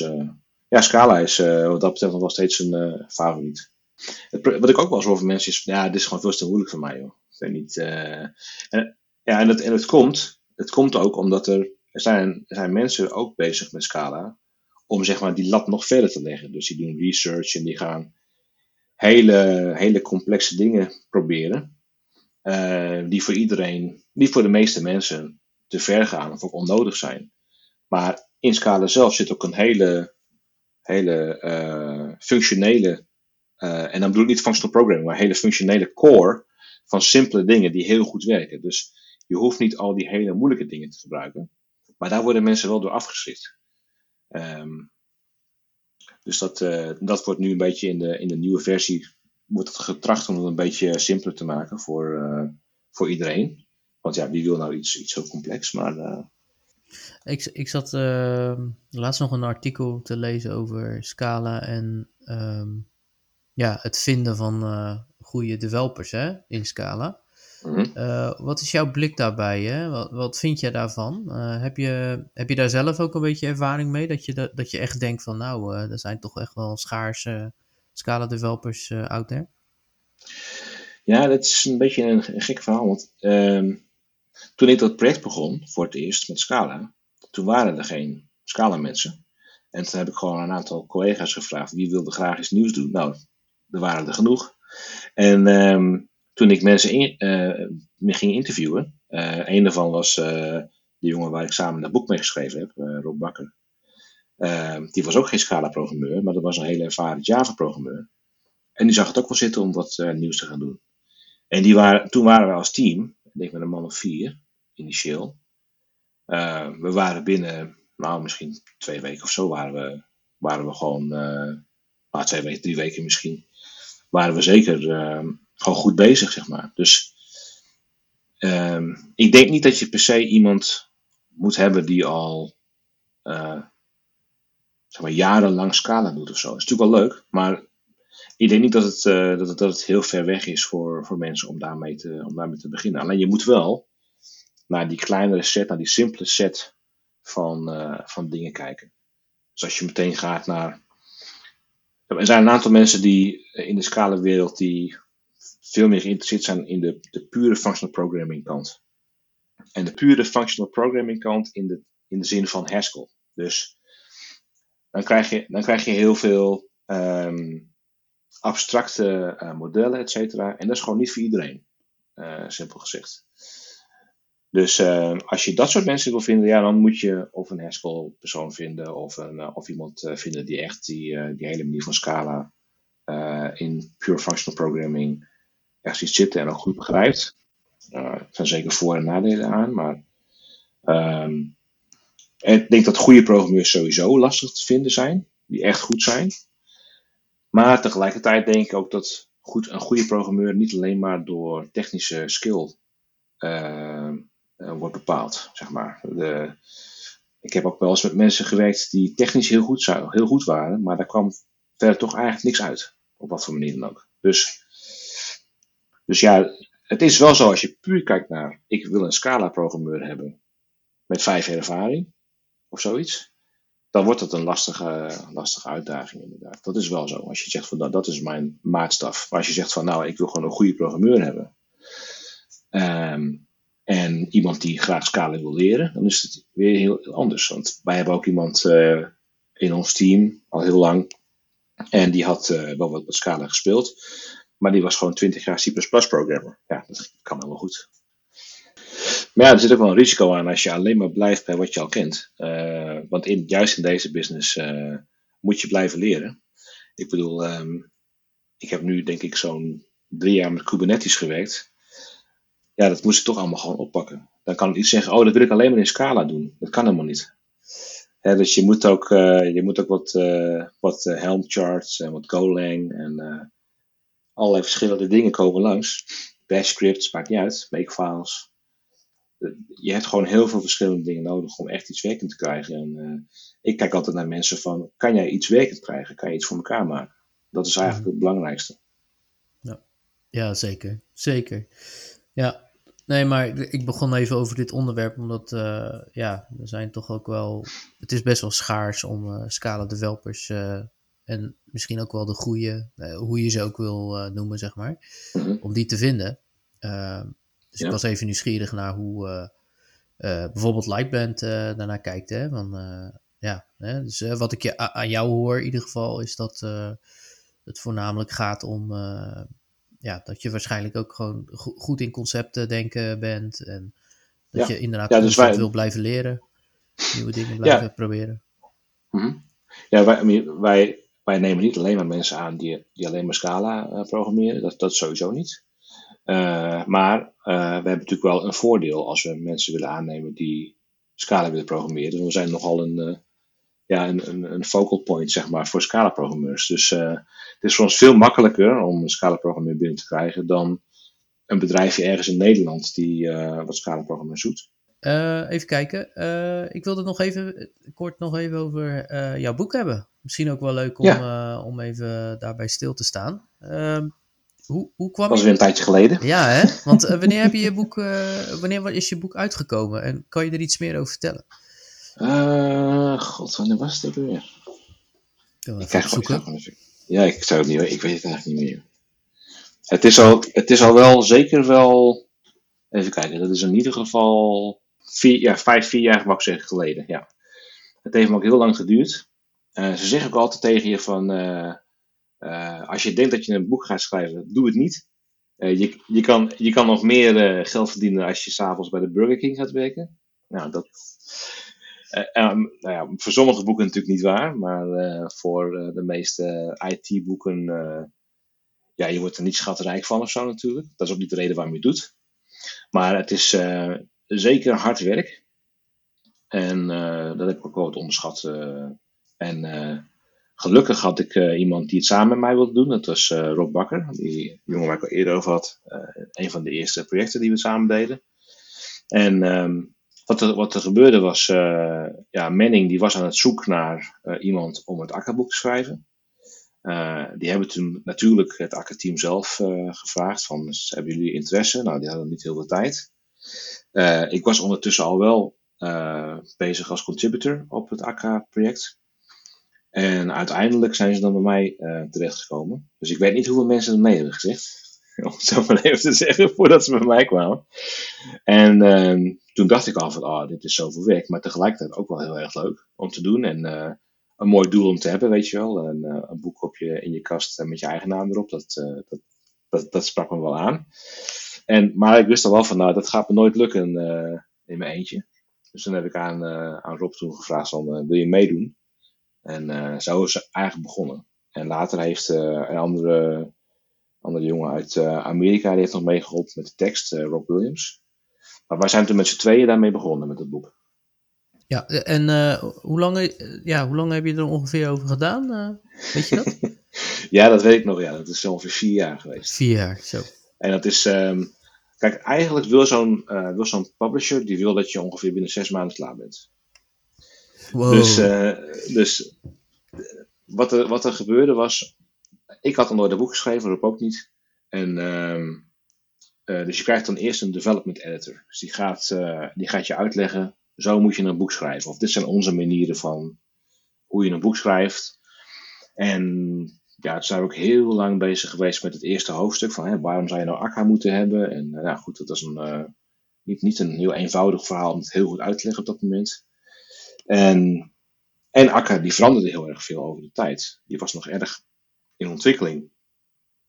ja, Scala is wat dat betreft nog wel steeds een favoriet. Het, wat ik ook wel eens van mensen is, ja, dit is gewoon veel te moeilijk voor mij, joh. Ik niet. en, ja, en het, en komt, het komt ook omdat er er zijn, er zijn mensen ook bezig met Scala om zeg maar die lat nog verder te leggen. Dus die doen research en die gaan hele, hele complexe dingen proberen. Uh, die voor iedereen, die voor de meeste mensen te ver gaan of ook onnodig zijn. Maar in Scala zelf zit ook een hele, hele uh, functionele, uh, en dan bedoel ik niet functional programming, maar hele functionele core van simpele dingen die heel goed werken. Dus je hoeft niet al die hele moeilijke dingen te gebruiken. Maar daar worden mensen wel door afgeschrikt. Um, dus dat, uh, dat wordt nu een beetje in de, in de nieuwe versie wordt het getracht om het een beetje simpeler te maken voor, uh, voor iedereen. Want ja, wie wil nou iets, iets zo complex? Maar, uh... ik, ik zat ehm, laatst nog een artikel te lezen over Scala en um, ja, het vinden van goede developers hè, in Scala. Mhm. Eh, wat is jouw blik daarbij? Hè? Wat, wat vind jij daarvan? Uh, heb, je, heb je daar zelf ook een beetje ervaring mee? Dat je, dat, dat je echt denkt van nou, uh, er zijn toch echt wel schaarse Scala developers out there? Ja, dat is een beetje een, een gek verhaal. Want ehm, toen ik dat project begon, voor het eerst met Scala, toen waren er geen Scala mensen. En toen heb ik gewoon een aantal collega's gevraagd, wie wilde graag iets nieuws doen? Nou, er waren er genoeg. En um, toen ik mensen in, me ging interviewen, uh, een daarvan was uh, de jongen waar ik samen dat boek mee geschreven heb, Rob Bakker. die was ook geen Scala-programmeur, maar dat was een hele ervaren Java-programmeur. En die zag het ook wel zitten om wat nieuws te gaan doen. En die waren, toen waren we als team, ik denk met een man of vier, initieel. we waren binnen, nou misschien twee weken of zo, waren we, waren we gewoon, nou, twee weken, drie weken misschien, waren we zeker gewoon goed bezig, zeg maar. Dus um, ik denk niet dat je per se iemand moet hebben die al uh, zeg maar, jarenlang Scala doet of zo. Dat is natuurlijk wel leuk, maar ik denk niet dat het, uh, dat het, dat heel ver weg is voor, voor mensen om daarmee, te, om daarmee te beginnen. Alleen je moet wel naar die kleinere set, naar die simpele set van, uh, van dingen kijken. Dus als je meteen gaat naar. Er zijn een aantal mensen die in de Scala-wereld die veel meer geïnteresseerd zijn in de, de pure functional programming kant. En de pure functional programming kant in de, in de zin van Haskell. Dus dan krijg je, dan krijg je heel veel um, abstracte uh, modellen, et cetera. En dat is gewoon niet voor iedereen, uh, simpel gezegd. Dus uh, als je dat soort mensen wil vinden, ja, dan moet je of een Haskell persoon vinden of, een, of iemand vinden die echt die, die hele manier van Scala in pure functional programming echt ziet zitten en ook goed begrijpt. Er zijn zeker voor- en nadelen aan, maar um, ik denk dat goede programmeurs sowieso lastig te vinden zijn, die echt goed zijn. Maar tegelijkertijd denk ik ook dat goed, een goede programmeur niet alleen maar door technische skill uh, wordt bepaald. Zeg maar. De, ik heb ook wel eens met mensen gewerkt die technisch heel goed, heel goed waren, maar daar kwam verder toch eigenlijk niks uit. Op wat voor manier dan ook. Dus, dus ja, het is wel zo als je puur kijkt naar, ik wil een Scala-programmeur hebben met vijf jaar ervaring of zoiets, dan wordt het een lastige, lastige uitdaging inderdaad. Dat is wel zo. Als je zegt van nou, dat is mijn maatstaf. Maar als je zegt van nou, ik wil gewoon een goede programmeur hebben. Ehm, en iemand die graag Scala wil leren, dan is het weer heel anders. Want wij hebben ook iemand uh, in ons team al heel lang. En die had uh, wel wat met Scala gespeeld. Maar die was gewoon 20 jaar C programmer. Ja, dat kan helemaal goed. Maar ja, er zit ook wel een risico aan als je alleen maar blijft bij wat je al kent. Uh, want in, juist in deze business uh, moet je blijven leren. Ik bedoel, um, ik heb nu denk ik zo'n drie jaar met Kubernetes gewerkt. Ja, dat moest ik toch allemaal gewoon oppakken. Dan kan ik niet zeggen, oh, dat wil ik alleen maar in Scala doen. Dat kan helemaal niet. Dus je moet ook, uh, je moet ook wat, wat Helm charts en wat Golang en allerlei verschillende dingen komen langs. Bash scripts, maakt niet uit, makefiles je hebt gewoon heel veel verschillende dingen nodig om echt iets werkend te krijgen. En uh, ik kijk altijd naar mensen van, kan jij iets werkend krijgen? Kan je iets voor elkaar maken? Dat is eigenlijk het belangrijkste. Ja, ja zeker. Zeker. Ja, nee, maar ik begon even over dit onderwerp, omdat uh, ja, er zijn toch ook wel, het is best wel schaars om uh, Scala developers en misschien ook wel de goede, hoe je ze ook wil noemen, zeg maar, mm-hmm. om die te vinden. Ehm, dus ik was even nieuwsgierig naar hoe uh, bijvoorbeeld Lightband daarnaar kijkt. Hè? Van, ja, hè? Dus wat ik je, aan jou hoor in ieder geval is dat het voornamelijk gaat om ja, dat je waarschijnlijk ook gewoon go goed in concepten denken bent. En dat je inderdaad ja, dus wij... wil blijven leren. Nieuwe dingen blijven ja. proberen. Mm -hmm. Ja, wij, wij, wij nemen niet alleen maar mensen aan die, die alleen maar Scala programmeren. Dat, dat sowieso niet. Uh, maar uh, we hebben natuurlijk wel een voordeel als we mensen willen aannemen die Scala willen programmeren. We zijn nogal een, ja, een, een, een, focal point zeg maar, voor Scala-programmeurs. Dus het is voor ons veel makkelijker om een Scala-programmeur binnen te krijgen dan een bedrijfje ergens in Nederland die wat Scala-programmeurs zoekt. even kijken. ik wilde nog even kort nog even over jouw boek hebben. Misschien ook wel leuk om, ja. om even daarbij stil te staan. Ehm, hoe, hoe kwam dat was weer een tijdje geleden. Ja, hè? Want wanneer, heb je je boek, wanneer is je boek uitgekomen? En kan je er iets meer over vertellen? God, wanneer was het weer? Ik krijg zoeken. Ja, ik zou het niet Ik weet het eigenlijk niet meer. Het is al, het is al wel zeker wel... Even kijken, dat is in ieder geval ja, vijf, vier jaar mag ik zeggen geleden. Ja. Het heeft me ook heel lang geduurd. ze zeggen ook altijd tegen je van uh, als je denkt dat je een boek gaat schrijven, doe het niet. Je, je, kan, je kan nog meer geld verdienen als je s'avonds bij de Burger King gaat werken. Nou, dat, um, nou ja, voor sommige boeken natuurlijk niet waar, maar voor de meeste IT-boeken, ja, je wordt er niet schatrijk van of zo natuurlijk. Dat is ook niet de reden waarom je het doet. Maar het is zeker hard werk. En dat heb ik ook wel wat onderschat. en Gelukkig had ik uh, iemand die het samen met mij wilde doen. Dat was uh, Rob Bakker, die jongen waar ik al eerder over had. Uh, een van de eerste projecten die we samen deden. En um, wat, er, wat er gebeurde was, ja, Manning die was aan het zoeken naar iemand om het akkerboek te schrijven. die hebben toen natuurlijk het akkerteam zelf gevraagd van, hebben jullie interesse? Nou, die hadden niet heel veel tijd. Ik was ondertussen al wel bezig als contributor op het akka-project. En uiteindelijk zijn ze dan bij mij uh, terechtgekomen. Dus ik weet niet hoeveel mensen er mee hebben gezegd. Om het zo maar even te zeggen, voordat ze bij mij kwamen. En uh, toen dacht ik al van, oh, dit is zoveel werk. Maar tegelijkertijd ook wel heel erg leuk om te doen. En een mooi doel om te hebben, weet je wel. Een, een boek in je kast met je eigen naam erop. Dat, dat, dat, dat, sprak me wel aan. En, maar ik wist al wel van, nou, dat gaat me nooit lukken in mijn eentje. Dus toen heb ik aan, aan Rob toen gevraagd van, wil je meedoen? En zo is het eigenlijk begonnen. En later heeft een andere, andere jongen uit Amerika, die heeft nog meegeholpen met de tekst, Rob Williams. Maar wij zijn toen met z'n tweeën daarmee begonnen met het boek. Ja, en hoe, lang, ja, hoe lang heb je er ongeveer over gedaan? weet je dat? ja, dat weet ik nog. Ja, dat is ongeveer vier jaar geweest. Vier jaar, zo. En dat is, um, kijk, eigenlijk wil zo'n wil zo'n publisher, die wil dat je ongeveer binnen zes maanden klaar bent. Wow. Dus, dus wat, er, wat er gebeurde was, ik had dan nooit een boek geschreven, Rob ook niet. En, ehm, dus je krijgt dan eerst een development editor. Dus die gaat, die gaat je uitleggen, zo moet je een boek schrijven. Of dit zijn onze manieren van hoe je een boek schrijft. En ja, toen zijn we ook heel lang bezig geweest met het eerste hoofdstuk van hè, waarom zou je nou Akka moeten hebben. En uh, goed, dat was een, uh, niet, niet een heel eenvoudig verhaal om het heel goed uit te leggen op dat moment. En, en Akka die veranderde heel erg veel over de tijd. Die was nog erg in ontwikkeling.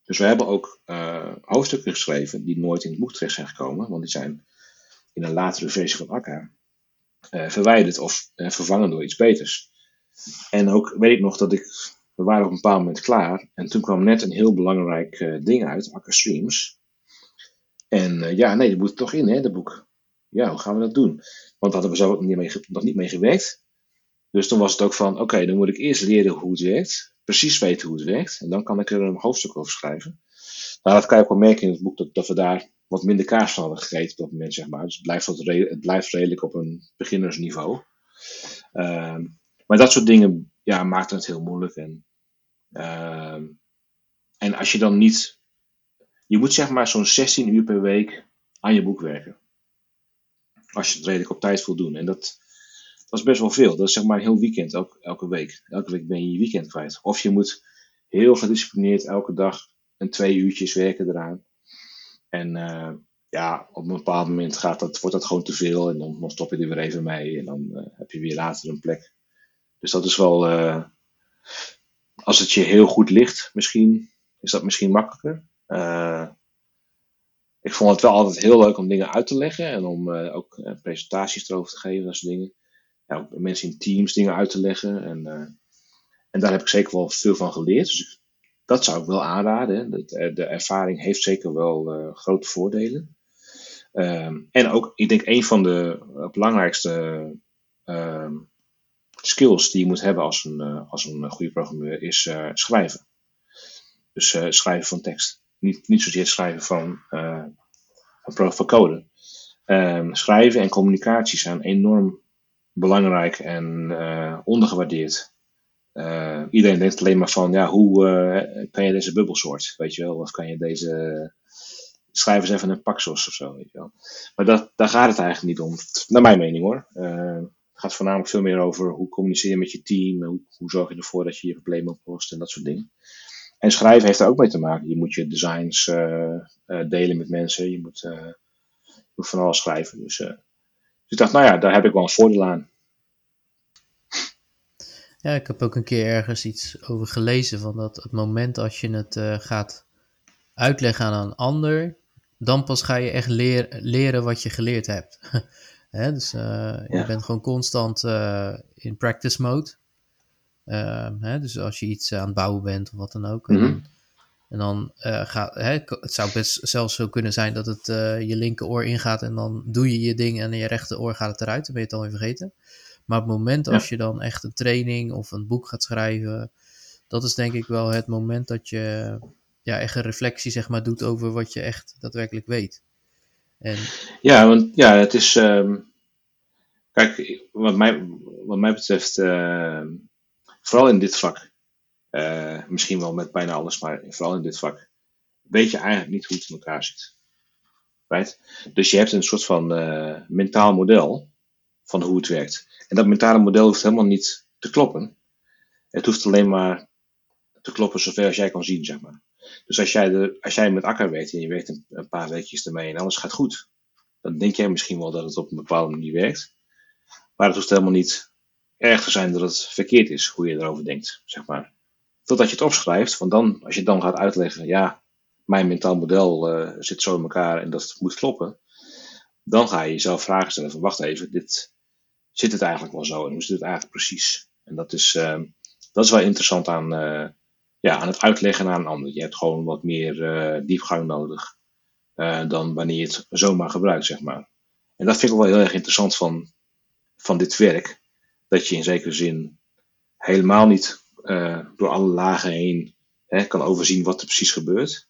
Dus we hebben ook uh, hoofdstukken geschreven die nooit in het boek terecht zijn gekomen, want die zijn in een latere versie van Akka verwijderd of vervangen door iets beters. En ook weet ik nog dat ik we waren op een bepaald moment klaar. En toen kwam net een heel belangrijk uh, ding uit, Akker Streams. En uh, ja, nee, dat moet toch in, hè, dat boek. Ja, hoe gaan we dat doen? Want daar hadden we zo niet mee, nog niet mee gewerkt. Dus toen was het ook van, oké, dan moet ik eerst leren hoe het werkt. Precies weten hoe het werkt. En dan kan ik er een hoofdstuk over schrijven. Nou, dat kan je ook wel merken in het boek, dat, dat we daar wat minder kaas van hadden gegeten op dat moment, zeg maar. Dus het blijft, het blijft redelijk op een beginnersniveau. Uh, maar dat soort dingen ja, maakt het heel moeilijk. En, uh, en als je dan niet. Je moet zeg maar zo'n 16 uur per week aan je boek werken. Als je het redelijk op tijd wil. En dat, dat is best wel veel. Dat is zeg maar een heel weekend, elke, elke week. Elke week ben je je weekend kwijt. Of je moet heel gedisciplineerd elke dag een twee uurtjes werken eraan. En uh, ja, op een bepaald moment gaat dat, wordt dat gewoon te veel. En dan, dan stop je er weer even mee. En dan uh, heb je weer later een plek dus dat is wel, uh, als het je heel goed ligt, misschien, is dat misschien makkelijker. Uh, ik vond het wel altijd heel leuk om dingen uit te leggen en om uh, ook presentaties erover te geven, dat soort dingen. Ja, mensen in teams dingen uit te leggen. En, en daar heb ik zeker wel veel van geleerd. Dus dat zou ik wel aanraden. De, de ervaring heeft zeker wel grote voordelen. Ehm, en ook, ik denk, een van de belangrijkste ehm, skills die je moet hebben als een, uh, als een goede programmeur is uh, schrijven. Dus uh, schrijven van tekst. Niet, niet zozeer schrijven van, van, code. Um, schrijven en communicatie zijn enorm belangrijk en ondergewaardeerd. iedereen denkt alleen maar van, ja, hoe kan je deze bubbelsoort, weet je wel? Of kan je deze, schrijf eens even een paksos of zo, weet je wel? Maar dat, daar gaat het eigenlijk niet om, naar mijn mening hoor gaat voornamelijk veel meer over hoe communiceer je met je team, hoe, hoe zorg je ervoor dat je je problemen oplost en dat soort dingen. En schrijven heeft er ook mee te maken. Je moet je designs uh, uh, delen met mensen, je moet, uh, van alles schrijven. Dus, dus, ik dacht, nou ja, daar heb ik wel een voordeel aan. Ja, ik heb ook een keer ergens iets over gelezen van dat het moment als je het gaat uitleggen aan een ander, dan pas ga je echt leren wat je geleerd hebt. Hè? Dus uh, je bent gewoon constant uh, in practice mode. Uh, hè? Dus als je iets aan het bouwen bent of wat dan ook. Mm -hmm. En dan gaat hè, het zou best zelfs zo kunnen zijn dat het je linkeroor ingaat en dan doe je je ding en in je rechteroor gaat het eruit. Dan ben je het alweer vergeten. Maar op het moment als je dan echt een training of een boek gaat schrijven, dat is denk ik wel het moment dat je ja, echt een reflectie zeg maar, doet over wat je echt daadwerkelijk weet. En... Ja, want ja, het is. Um, kijk, wat mij, wat mij betreft, uh, vooral in dit vak, uh, misschien wel met bijna alles, maar vooral in dit vak, weet je eigenlijk niet hoe het in elkaar zit. Right? Dus je hebt een soort van uh, mentaal model van hoe het werkt. En dat mentale model hoeft helemaal niet te kloppen. Het hoeft alleen maar te kloppen zover als jij kan zien, zeg maar. Dus als jij, als jij met Akker werkt en je werkt een, paar weekjes ermee en alles gaat goed, dan denk jij misschien wel dat het op een bepaalde manier werkt. Maar het hoeft helemaal niet erg te zijn dat het verkeerd is hoe je erover denkt, zeg maar. Totdat je het opschrijft, want dan, als je dan gaat uitleggen, ja, mijn mentaal model uh, zit zo in elkaar en dat moet kloppen, dan ga je jezelf vragen stellen van, wacht even, dit, zit het eigenlijk wel zo en hoe zit het eigenlijk precies? En dat is, uh, dat is wel interessant aan, uh, ja, aan het uitleggen aan een ander. Je hebt gewoon wat meer uh, diepgang nodig uh, dan wanneer je het zomaar gebruikt, zeg maar. En dat vind ik wel heel erg interessant van, van dit werk. Dat je in zekere zin helemaal niet uh, door alle lagen heen hè, kan overzien wat er precies gebeurt.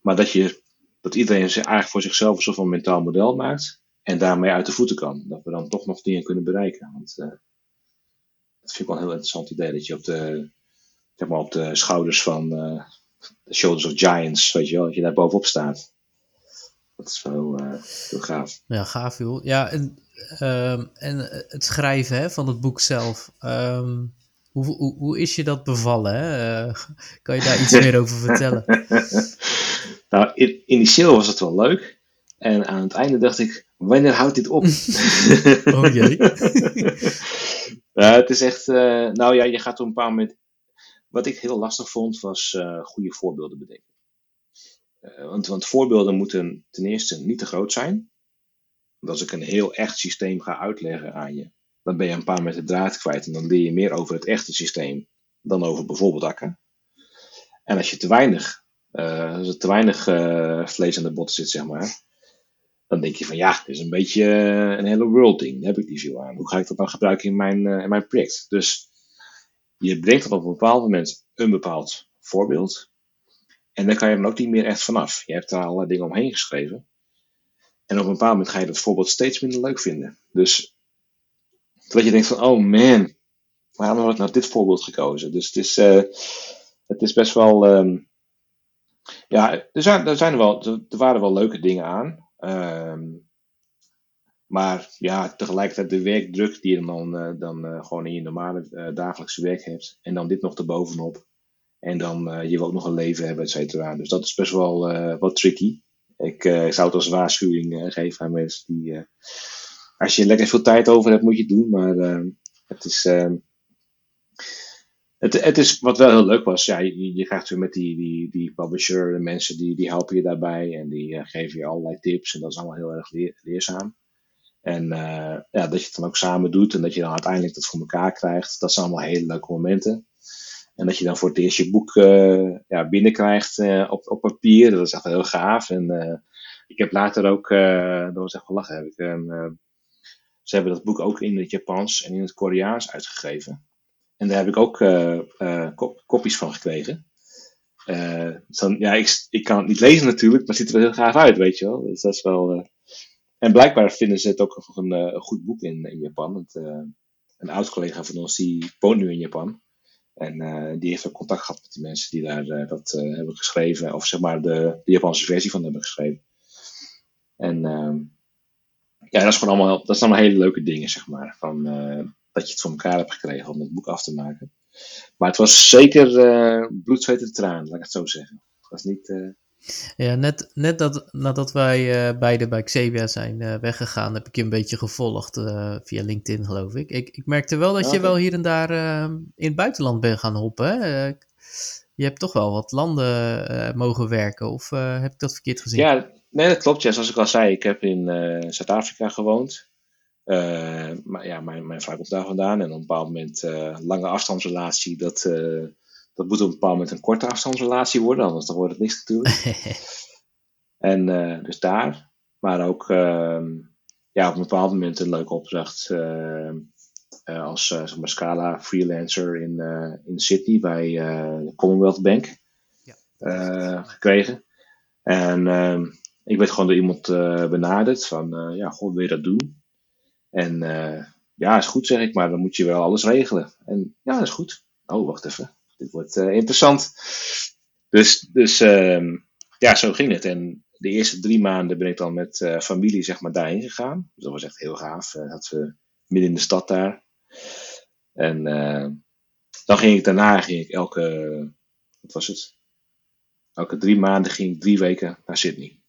Maar dat, je, dat iedereen eigenlijk voor zichzelf een soort van mentaal model maakt. En daarmee uit de voeten kan. Dat we dan toch nog dingen kunnen bereiken. Want Dat vind ik wel een heel interessant idee, dat je op de, zeg maar op de schouders van uh, The Shoulders of Giants, weet je wel, dat je daar bovenop staat. Dat is wel uh, heel gaaf. Ja, gaaf joh. Ja, en, uh, en het schrijven hè, van het boek zelf. Um, hoe, hoe, hoe, is je dat bevallen? Hè? Uh, kan je daar iets meer over vertellen? nou, in, initieel was het wel leuk. En aan het einde dacht ik, wanneer houdt dit op? oh jee. ja, het is echt, uh, nou ja, je gaat op een bepaald moment. Wat ik heel lastig vond, was uh, goede voorbeelden bedenken. Uh, want, want voorbeelden moeten ten eerste niet te groot zijn. Want als ik een heel echt systeem ga uitleggen aan je, dan ben je een paar meter draad kwijt en dan leer je meer over het echte systeem dan over bijvoorbeeld akken. En als je te weinig, uh, als er te weinig vlees aan de bot zit, zeg maar, dan denk je van ja, dit is een beetje een hele world ding. Daar heb ik niet veel aan. Hoe ga ik dat dan gebruiken in mijn, in mijn project? Dus je brengt op een bepaald moment een bepaald voorbeeld. En daar kan je dan ook niet meer echt vanaf. Je hebt daar allerlei dingen omheen geschreven. En op een bepaald moment ga je dat voorbeeld steeds minder leuk vinden. Dus dat je denkt van, oh man, waarom heb ik nou dit voorbeeld gekozen? Dus het is, uh, het is best wel, um, ja, er, zijn, er, zijn wel, er waren wel leuke dingen aan. Um, maar ja, tegelijkertijd de werkdruk die je dan, uh, dan uh, gewoon in je normale uh, dagelijkse werk hebt. En dan dit nog erbovenop. En dan je wil ook nog een leven hebben, et cetera. Dus dat is best wel wat tricky. Ik, zou het als waarschuwing geven aan mensen die als je lekker veel tijd over hebt, moet je het doen. Maar het is. Het, het is wat wel heel leuk was. Ja, je, je krijgt weer met die, die, die publisher, de mensen die, die helpen je daarbij. En die geven je allerlei tips. En dat is allemaal heel erg leer, leerzaam. En ja, dat je het dan ook samen doet. En dat je dan uiteindelijk dat voor elkaar krijgt. Dat zijn allemaal hele leuke momenten. En dat je dan voor het eerst je boek ja, binnenkrijgt op, op papier. Dat is echt heel gaaf. En ik heb later ook, dat was echt wel lachen, heb ik een ze hebben dat boek ook in het Japans en in het Koreaans uitgegeven. En daar heb ik ook kop kopies van gekregen. Dan, ja, ik, ik kan het niet lezen natuurlijk, maar het ziet er wel heel gaaf uit, weet je wel. Dus dat is wel, en blijkbaar vinden ze het ook een, een goed boek in, in Japan. Het, een oud collega van ons die woont nu in Japan. En die heeft ook contact gehad met die mensen die daar dat hebben geschreven. Of zeg maar de, de Japanse versie van hebben geschreven. En ehm, ja, dat is gewoon allemaal, dat zijn allemaal hele leuke dingen, zeg maar. Van, dat je het voor elkaar hebt gekregen om het boek af te maken. Maar het was zeker bloed, zweet en traan, laat ik het zo zeggen. Het was niet... Ja, net, net dat, nadat wij uh, beide bij Xebia zijn uh, weggegaan, heb ik je een beetje gevolgd uh, via LinkedIn, geloof ik. Ik, ik merkte wel dat je wel hier en daar in het buitenland bent gaan hoppen. Hè? je hebt toch wel wat landen mogen werken, of heb ik dat verkeerd gezien? Ja, Nee, dat klopt. Ja, zoals ik al zei, ik heb in Zuid-Afrika gewoond. Maar ja, mijn, mijn vrouw komt daar vandaan. En op een bepaald moment lange afstandsrelatie. Dat, dat moet op een bepaald moment een korte afstandsrelatie worden. Anders dan wordt het niks natuurlijk. en dus daar. Maar ook ehm, ja, op een bepaald moment een leuke opdracht. als zeg maar Scala freelancer in, in Sydney bij de Commonwealth Bank. Ja. gekregen. En ehm, ik werd gewoon door iemand benaderd van, ja, god, wil je dat doen? En ja, is goed zeg ik, maar dan moet je wel alles regelen. En ja, is goed. Oh, wacht even. Dit wordt interessant. Dus, dus ehm, ja, zo ging het. En de eerste drie maanden ben ik dan met familie zeg maar daarheen gegaan. Dus dat was echt heel gaaf. dat we midden in de stad daar. En dan ging ik daarna ging ik elke, wat was het? Elke drie maanden ging ik drie weken naar Sydney.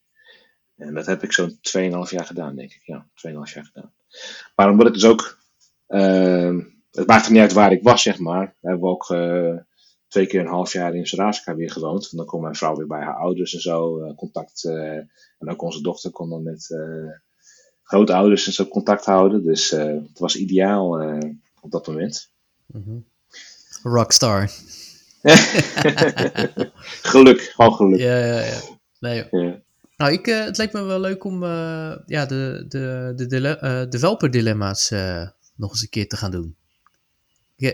En dat heb ik zo'n 2,5 jaar gedaan, denk ik. Ja, 2,5 jaar gedaan. Maar omdat ik dus ook. Uh, het maakte niet uit waar ik was, zeg maar. We hebben ook twee keer een half jaar in Zuid-Afrika weer gewoond. En dan kon mijn vrouw weer bij haar ouders en zo uh, contact. en ook onze dochter kon dan met grootouders en zo contact houden. Dus het was ideaal op dat moment. Mm -hmm. Rockstar. geluk, gewoon geluk. Ja, ja, ja. Nee, ja. Nou, ik, uh, het lijkt me wel leuk om uh, ja, de, de, de, de uh, developer dilemma's nog eens een keer te gaan doen. Ja,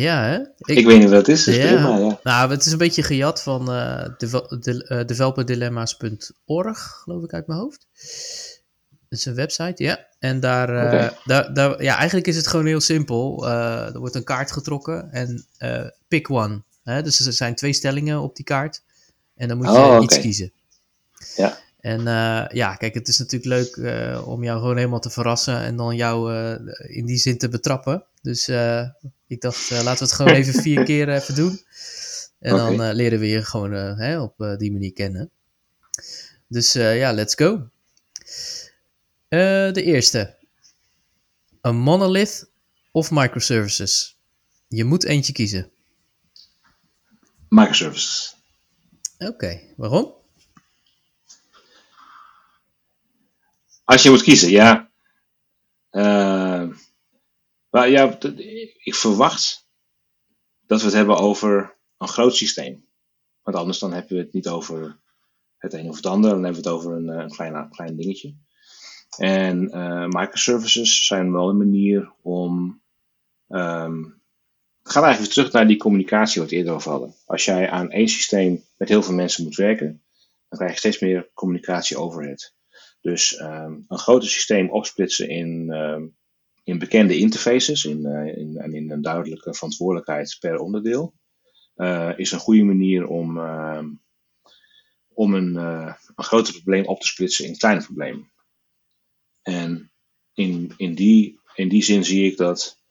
ja hè? Ik, ik weet niet wat het is. Dus ja. Prima, ja. Nou, het is een beetje gejat van de, de, developerdilemma's.org, geloof ik uit mijn hoofd. Het is een website, ja. En daar, uh, daar, daar, ja, eigenlijk is het gewoon heel simpel. Er wordt een kaart getrokken en pick one. Hè? Dus er zijn twee stellingen op die kaart. En dan moet je oh, okay. iets kiezen. Ja. En ja, kijk, het is natuurlijk leuk om jou gewoon helemaal te verrassen en dan jou in die zin te betrappen. Dus ik dacht, laten we het gewoon even vier keer even doen. En okay. dan leren we je gewoon hè, op die manier kennen. Dus ja, let's go. De eerste. Een monolith of microservices? Je moet eentje kiezen. Microservices. Oké, okay. waarom? Als je moet kiezen, ja. Uh, maar ja, ik verwacht dat we het hebben over een groot systeem. Want anders dan hebben we het niet over het een of het ander. Dan hebben we het over een, een klein, klein dingetje. En uh, microservices zijn wel een manier om. Um, het gaat eigenlijk weer terug naar die communicatie wat we eerder over hadden. Als jij aan één systeem met heel veel mensen moet werken, dan krijg je steeds meer communicatie overhead. Dus um, een groter systeem opsplitsen in, um, in bekende interfaces, in, uh, in, en in een duidelijke verantwoordelijkheid per onderdeel, uh, is een goede manier om, om een, een groter probleem op te splitsen in kleine problemen. En in, in, die, in die zin zie ik dat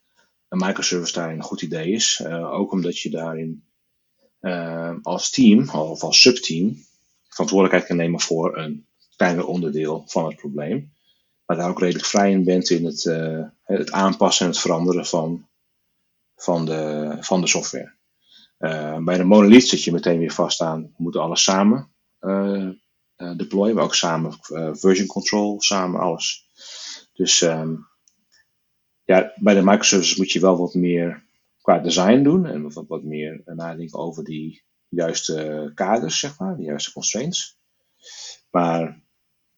een microservice daarin een goed idee is. Ook omdat je daarin als team of als subteam verantwoordelijkheid kan nemen voor een kleiner onderdeel van het probleem. Maar daar ook redelijk vrij in bent in het, uh, het aanpassen en het veranderen van, van, de, van de software. bij de monolith zit je meteen weer vast aan, we moeten alles samen deployen, maar ook samen version control, samen alles. Dus um, ja, bij de microservices moet je wel wat meer qua design doen en wat, wat meer nadenken over die juiste kaders, zeg maar, de juiste constraints. Maar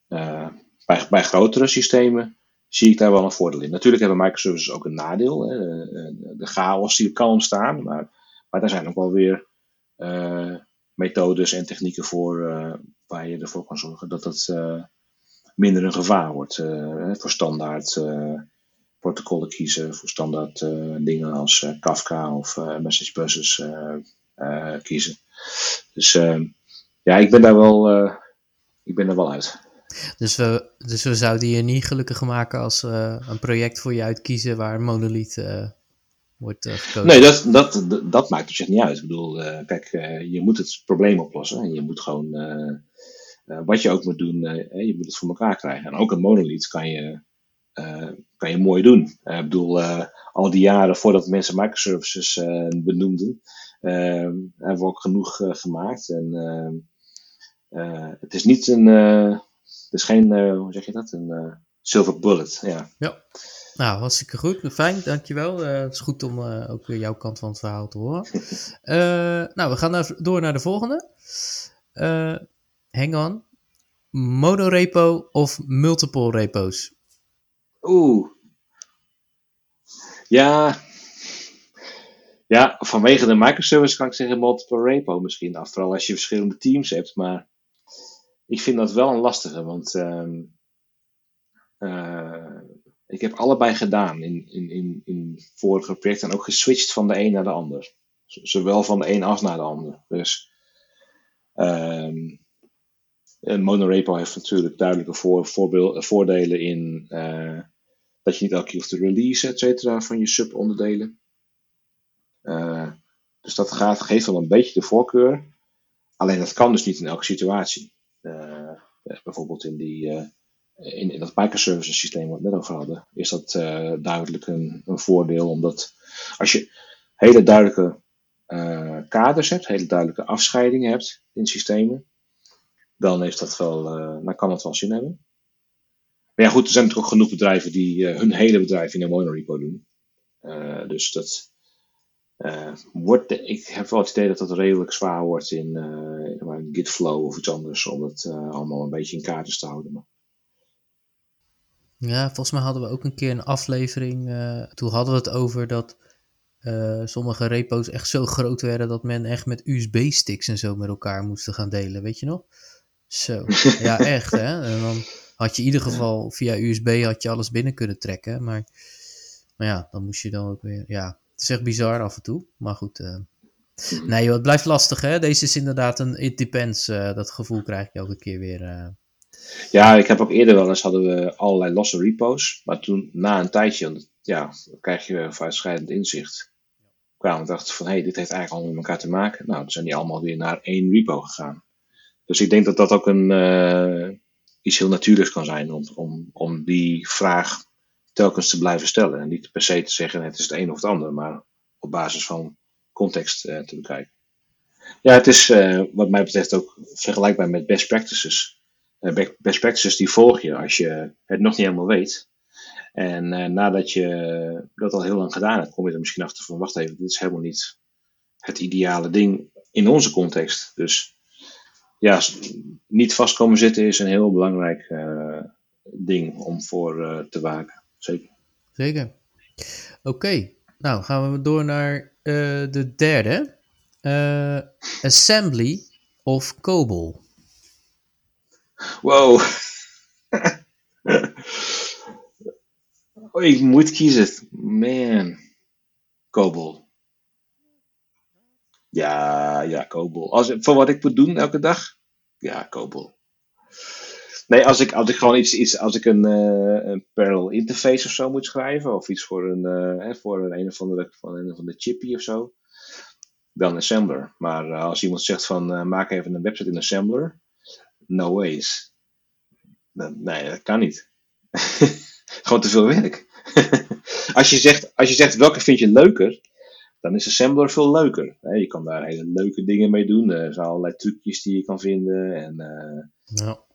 uh, bij, bij grotere systemen zie ik daar wel een voordeel in. Natuurlijk hebben microservices ook een nadeel, hè, de, chaos die kan ontstaan, maar, maar daar zijn ook wel weer uh, methodes en technieken voor uh, waar je ervoor kan zorgen dat het minder een gevaar wordt. Voor standaard protocollen kiezen, voor standaard dingen als Kafka of message buses kiezen. Dus ja, ik ben daar wel, ik ben er wel uit. Dus we, dus we zouden je niet gelukkiger maken als we een project voor je uitkiezen waar monolith wordt gekozen. Nee, dat, dat, dat, maakt dus echt niet uit. Ik bedoel, kijk, je moet het probleem oplossen. En je moet gewoon wat je ook moet doen, je moet het voor elkaar krijgen. En ook een monolith kan je, kan je mooi doen. ik bedoel, al die jaren voordat mensen microservices benoemden, hebben we ook genoeg gemaakt. En het is niet een, is geen, hoe zeg je dat, een silver bullet. Ja. ja. Nou, hartstikke goed. Fijn, dankjewel. Uh, het is goed om uh, ook weer jouw kant van het verhaal te horen. Uh, nou, we gaan naar, door naar de volgende hang on, monorepo of multiple repo's? Oeh. Ja. Ja, vanwege de microservice kan ik zeggen multiple repo misschien. Vooral als je verschillende teams hebt. Maar ik vind dat wel een lastige. Want um, uh, ik heb allebei gedaan in, in, in, in vorige projecten. En ook geswitcht van de een naar de ander. Zowel van de een als naar de ander. Dus een monorepo heeft natuurlijk duidelijke voor, voorbeeld, voordelen in uh, dat je niet elke keer hoeft te releasen, et cetera, van je subonderdelen. Dus dat gaat, geeft wel een beetje de voorkeur. Alleen dat kan dus niet in elke situatie. Uh, bijvoorbeeld in, die, in, in dat microservices systeem wat we net over hadden, is dat duidelijk een, voordeel. Omdat als je hele duidelijke kaders hebt, hele duidelijke afscheidingen hebt in systemen, dan, heeft dat wel, dan kan het wel zin hebben. Maar ja, goed, er zijn natuurlijk ook genoeg bedrijven die hun hele bedrijf in een monorepo doen. Dus dat wordt, ik heb wel het idee dat dat redelijk zwaar wordt in, in Gitflow of iets anders, om het allemaal een beetje in kaart te houden. Maar... Ja, volgens mij hadden we ook een keer een aflevering, toen hadden we het over dat sommige repo's echt zo groot werden dat men echt met USB-sticks en zo met elkaar moesten gaan delen, weet je nog? Zo, ja echt hè. En dan, had je in ieder geval via USB had je alles binnen kunnen trekken. Maar, maar ja, dan moest je dan ook weer. Ja, het is echt bizar af en toe. Maar goed. Uh, nee, joh, het blijft lastig hè. Deze is inderdaad een it depends. Uh, dat gevoel krijg je elke keer weer. Uh. Ja, ik heb ook eerder wel eens hadden we allerlei losse repo's. Maar toen na een tijdje, ja, dan krijg je vooruitschrijdend inzicht. Kwamen we dachten van hé, hey, dit heeft eigenlijk allemaal met elkaar te maken. Nou, dan zijn die allemaal weer naar één repo gegaan. Dus ik denk dat dat ook een, iets heel natuurlijks kan zijn om, om, om die vraag telkens te blijven stellen. En niet per se te zeggen het is het een of het ander, maar op basis van context uh, te bekijken. Ja, het is uh, wat mij betreft ook vergelijkbaar met best practices. best practices die volg je als je het nog niet helemaal weet. En nadat je dat al heel lang gedaan hebt, kom je er misschien achter van wacht even, dit is helemaal niet het ideale ding in onze context. Dus ja, niet vast komen zitten is een heel belangrijk ding om voor te waken. Zeker. Zeker. Oké, okay. nou gaan we door naar uh, de derde. assembly of COBOL. Wow. oh, ik moet kiezen. Man. COBOL. Ja, ja, COBOL. Als, voor wat ik moet doen elke dag? Ja, COBOL. Nee, als ik, als ik gewoon iets, iets als ik een, uh, een parallel interface of zo moet schrijven, of iets voor een, uh, voor een, een of andere, van een of andere chippy of zo, dan Assembler. Maar uh, als iemand zegt van maak even een website in Assembler, no ways. nee, dat kan niet. gewoon te veel werk. als, je zegt, als je zegt welke vind je leuker, dan is Assembler veel leuker. Je kan daar hele leuke dingen mee doen. Er zijn allerlei trucjes die je kan vinden. En, ja.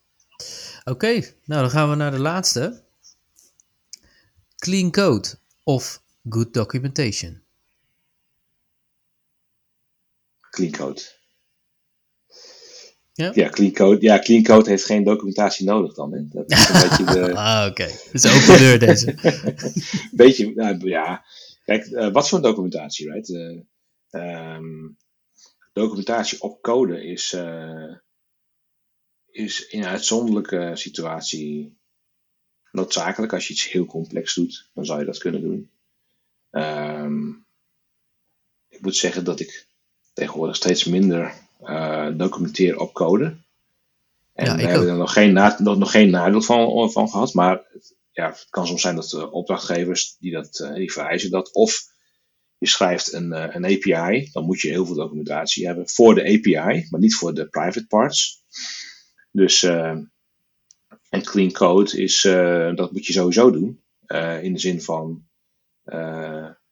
Oké, nou dan gaan we naar de laatste. Clean code of good documentation? Clean code. Ja? Ja, clean code, ja, clean code heeft geen documentatie nodig dan. Hè? Dat is een beetje de... ah, oké. Okay. Dat is open deur deze. beetje, nou, ja, Kijk, uh, wat voor documentatie, right? Uh, um, documentatie op code is, uh, is in een uitzonderlijke situatie noodzakelijk. Als je iets heel complex doet, dan zou je dat kunnen doen. Um, ik moet zeggen dat ik tegenwoordig steeds minder documenteer op code. En ja, we hebben er nog geen, nog, nog geen nadeel van, van gehad, maar ja, het kan soms zijn dat de opdrachtgevers die, dat, uh, die vereisen dat. Of je schrijft een, uh, een API, dan moet je heel veel documentatie hebben voor de API, maar niet voor de private parts. Dus en clean code is, dat moet je sowieso doen. in de zin van,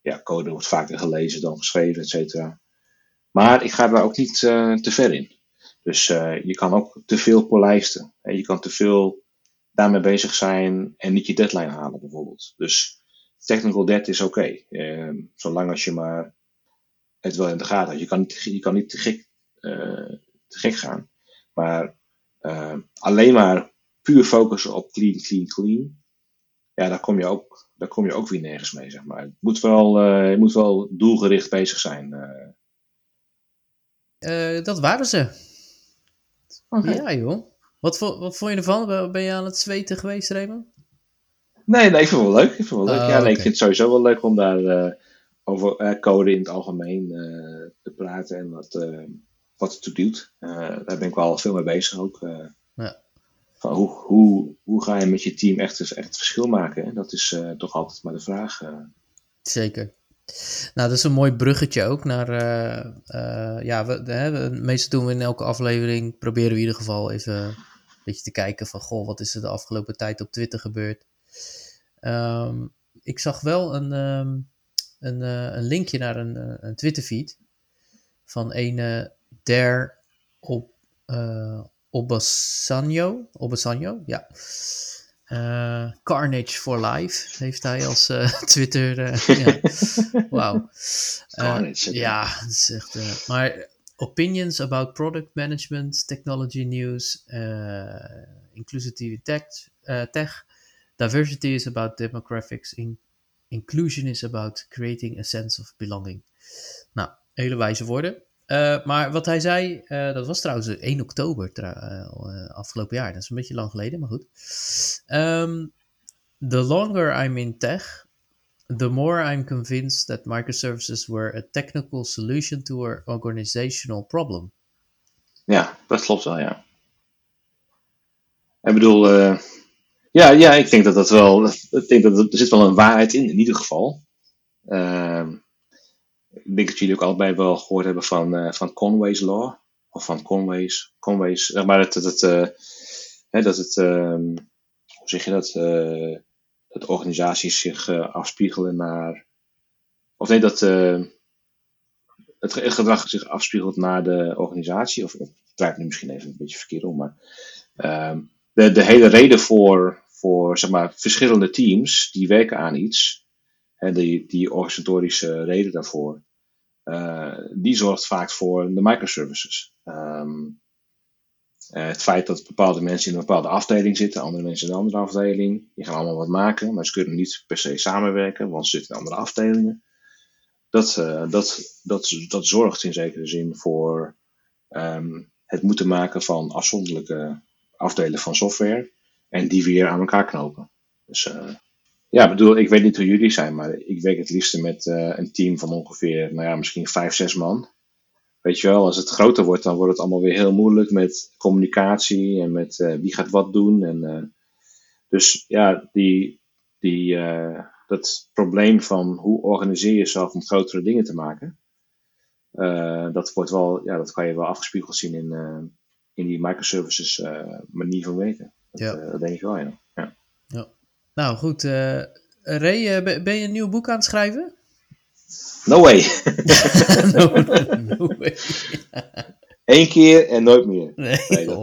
ja, code wordt vaker gelezen dan geschreven, et cetera. Maar ik ga daar ook niet te ver in. Dus je kan ook te veel polijsten. Je kan te veel daarmee bezig zijn en niet je deadline halen bijvoorbeeld. Dus technical debt is oké, okay, eh, zolang als je maar het wel in de gaten hebt. Je kan niet, je kan niet te, gek, uh, te gek gaan, maar uh, alleen maar puur focussen op clean, clean, clean. Ja, daar kom je ook, daar kom je ook weer nergens mee, zeg maar. Het moet wel, uh, je moet wel doelgericht bezig zijn. dat waren ze. Okay. Ja, joh. Wat, wat vond je ervan? Ben je aan het zweten geweest, Raymond? Nee, nee, ik vind het wel leuk. Ik vind het wel leuk. Oh, ja, nee, ik vind het sowieso wel leuk om daar uh, over uh, code in het algemeen uh, te praten en wat, wat het toe doet. daar ben ik wel veel mee bezig ook. Ja. Van hoe, hoe, hoe ga je met je team echt, echt verschil maken? Dat is toch altijd maar de vraag. Zeker. Nou, dat is een mooi bruggetje ook naar. ja, we, hè, meestal doen we in elke aflevering. Proberen we in ieder geval even beetje te kijken van, goh, wat is er de afgelopen tijd op Twitter gebeurd. Ehm, ik zag wel een, um, een, uh, een, linkje naar een, een Twitter feed van een Der op, uh, Obasanjo, Obasanjo, ja. Carnage for Life heeft hij als Twitter. ja. Wauw. ja, dat is echt. maar opinions about product management, technology news, inclusivity tech, tech, diversity is about demographics, in, inclusion is about creating a sense of belonging. Nou, hele wijze woorden. Maar wat hij zei, dat was trouwens 1 oktober afgelopen jaar. Dat is een beetje lang geleden, maar goed. Um, the longer I'm in tech, the more I'm convinced that microservices were a technical solution to our organizational problem. Ja, dat klopt wel, ja. Ik bedoel, ja, ja, ik denk dat dat wel, ik denk dat er zit wel een waarheid in, in ieder geval. Uh, ik denk dat jullie ook allebei wel gehoord hebben van, uh, van Conway's Law, of van Conway's, Conway's, zeg maar dat, dat uh, hè, dat het, hoe zeg je dat, dat organisaties zich afspiegelen naar, of nee, dat het gedrag zich afspiegelt naar de organisatie, of het draait nu misschien even een beetje verkeerd om, maar ehm, de, de hele reden voor, voor zeg maar, verschillende teams die werken aan iets, die, organisatorische reden daarvoor, uh, die zorgt vaak voor de microservices. Um, het feit dat bepaalde mensen in een bepaalde afdeling zitten, andere mensen in een andere afdeling, die gaan allemaal wat maken, maar ze kunnen niet per se samenwerken, want ze zitten in andere afdelingen. Dat, uh, dat, dat, dat zorgt in zekere zin voor um, het moeten maken van afzonderlijke afdelen van software en die weer aan elkaar knopen. Dus ja, bedoel, ik weet niet hoe jullie zijn, maar ik werk het liefste met uh, een team van ongeveer, nou ja, misschien vijf, zes man. Weet je wel, als het groter wordt, dan wordt het allemaal weer heel moeilijk met communicatie en met uh, wie gaat wat doen. En, dus ja, die, die, dat probleem van hoe organiseer je jezelf om grotere dingen te maken, dat, wordt wel, ja, dat kan je wel afgespiegeld zien in, in die microservices manier van werken. Dat, ja. Dat denk ik wel, ja. ja. ja. Nou goed, uh, Ray, ben je een nieuw boek aan het schrijven? No way. no, no, way. Eén keer en nooit meer. Nee, nee dat oh,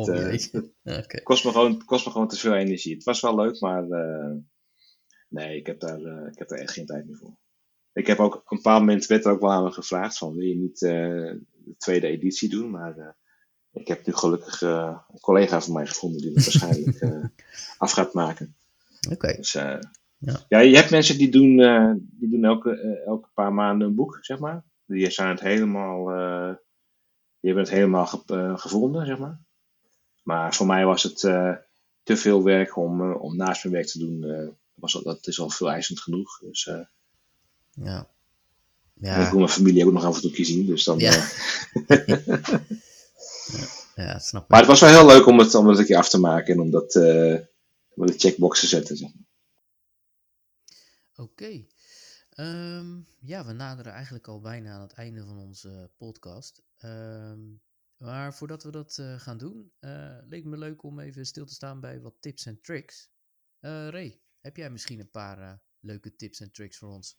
okay. kost, me gewoon, kost me gewoon te veel energie. Het was wel leuk, maar nee, ik heb, daar, ik heb daar echt geen tijd meer voor. Ik heb ook op een paar moment werd er ook wel aan me gevraagd van wil je niet de tweede editie doen, maar ik heb nu gelukkig uh, een collega van mij gevonden die het waarschijnlijk uh, af gaat maken. Oké. Dus, uh, ja. ja. je hebt mensen die doen, die doen elke, elke paar maanden een boek, zeg maar. Die zijn het helemaal, die hebben het helemaal ge gevonden, zeg maar. Maar voor mij was het te veel werk om, om naast mijn werk te doen. was al, dat is al veel eisend genoeg. Dus, ja. ja. ik wil mijn familie ook nog af en toe zien, dus dan... Ja. Ja, snap ik. Maar het was wel heel leuk om het, om het een keer af te maken en om dat uh, de checkbox te zetten. Zeg Oké. Okay. Um, ja, we naderen eigenlijk al bijna aan het einde van onze podcast. Um, maar voordat we dat uh, gaan doen, uh, leek me leuk om even stil te staan bij wat tips en tricks. Ray, heb jij misschien een paar leuke tips en tricks voor ons?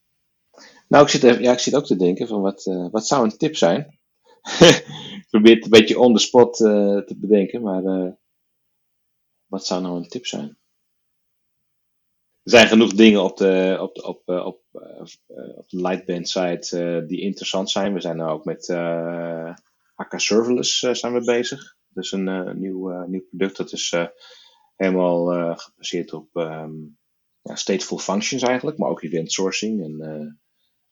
Nou, ik zit, even, ja, ik zit ook te denken van wat, wat zou een tip zijn? ik probeer het een beetje on the spot te bedenken, maar wat zou nou een tip zijn? Er zijn genoeg dingen op de, op op, uh, op, op de Lightband site die interessant zijn. We zijn nu ook met AK Serverless zijn we bezig. Dat is een nieuw, nieuw product. Dat is helemaal gebaseerd op um, ja, stateful functions eigenlijk, maar ook event sourcing en,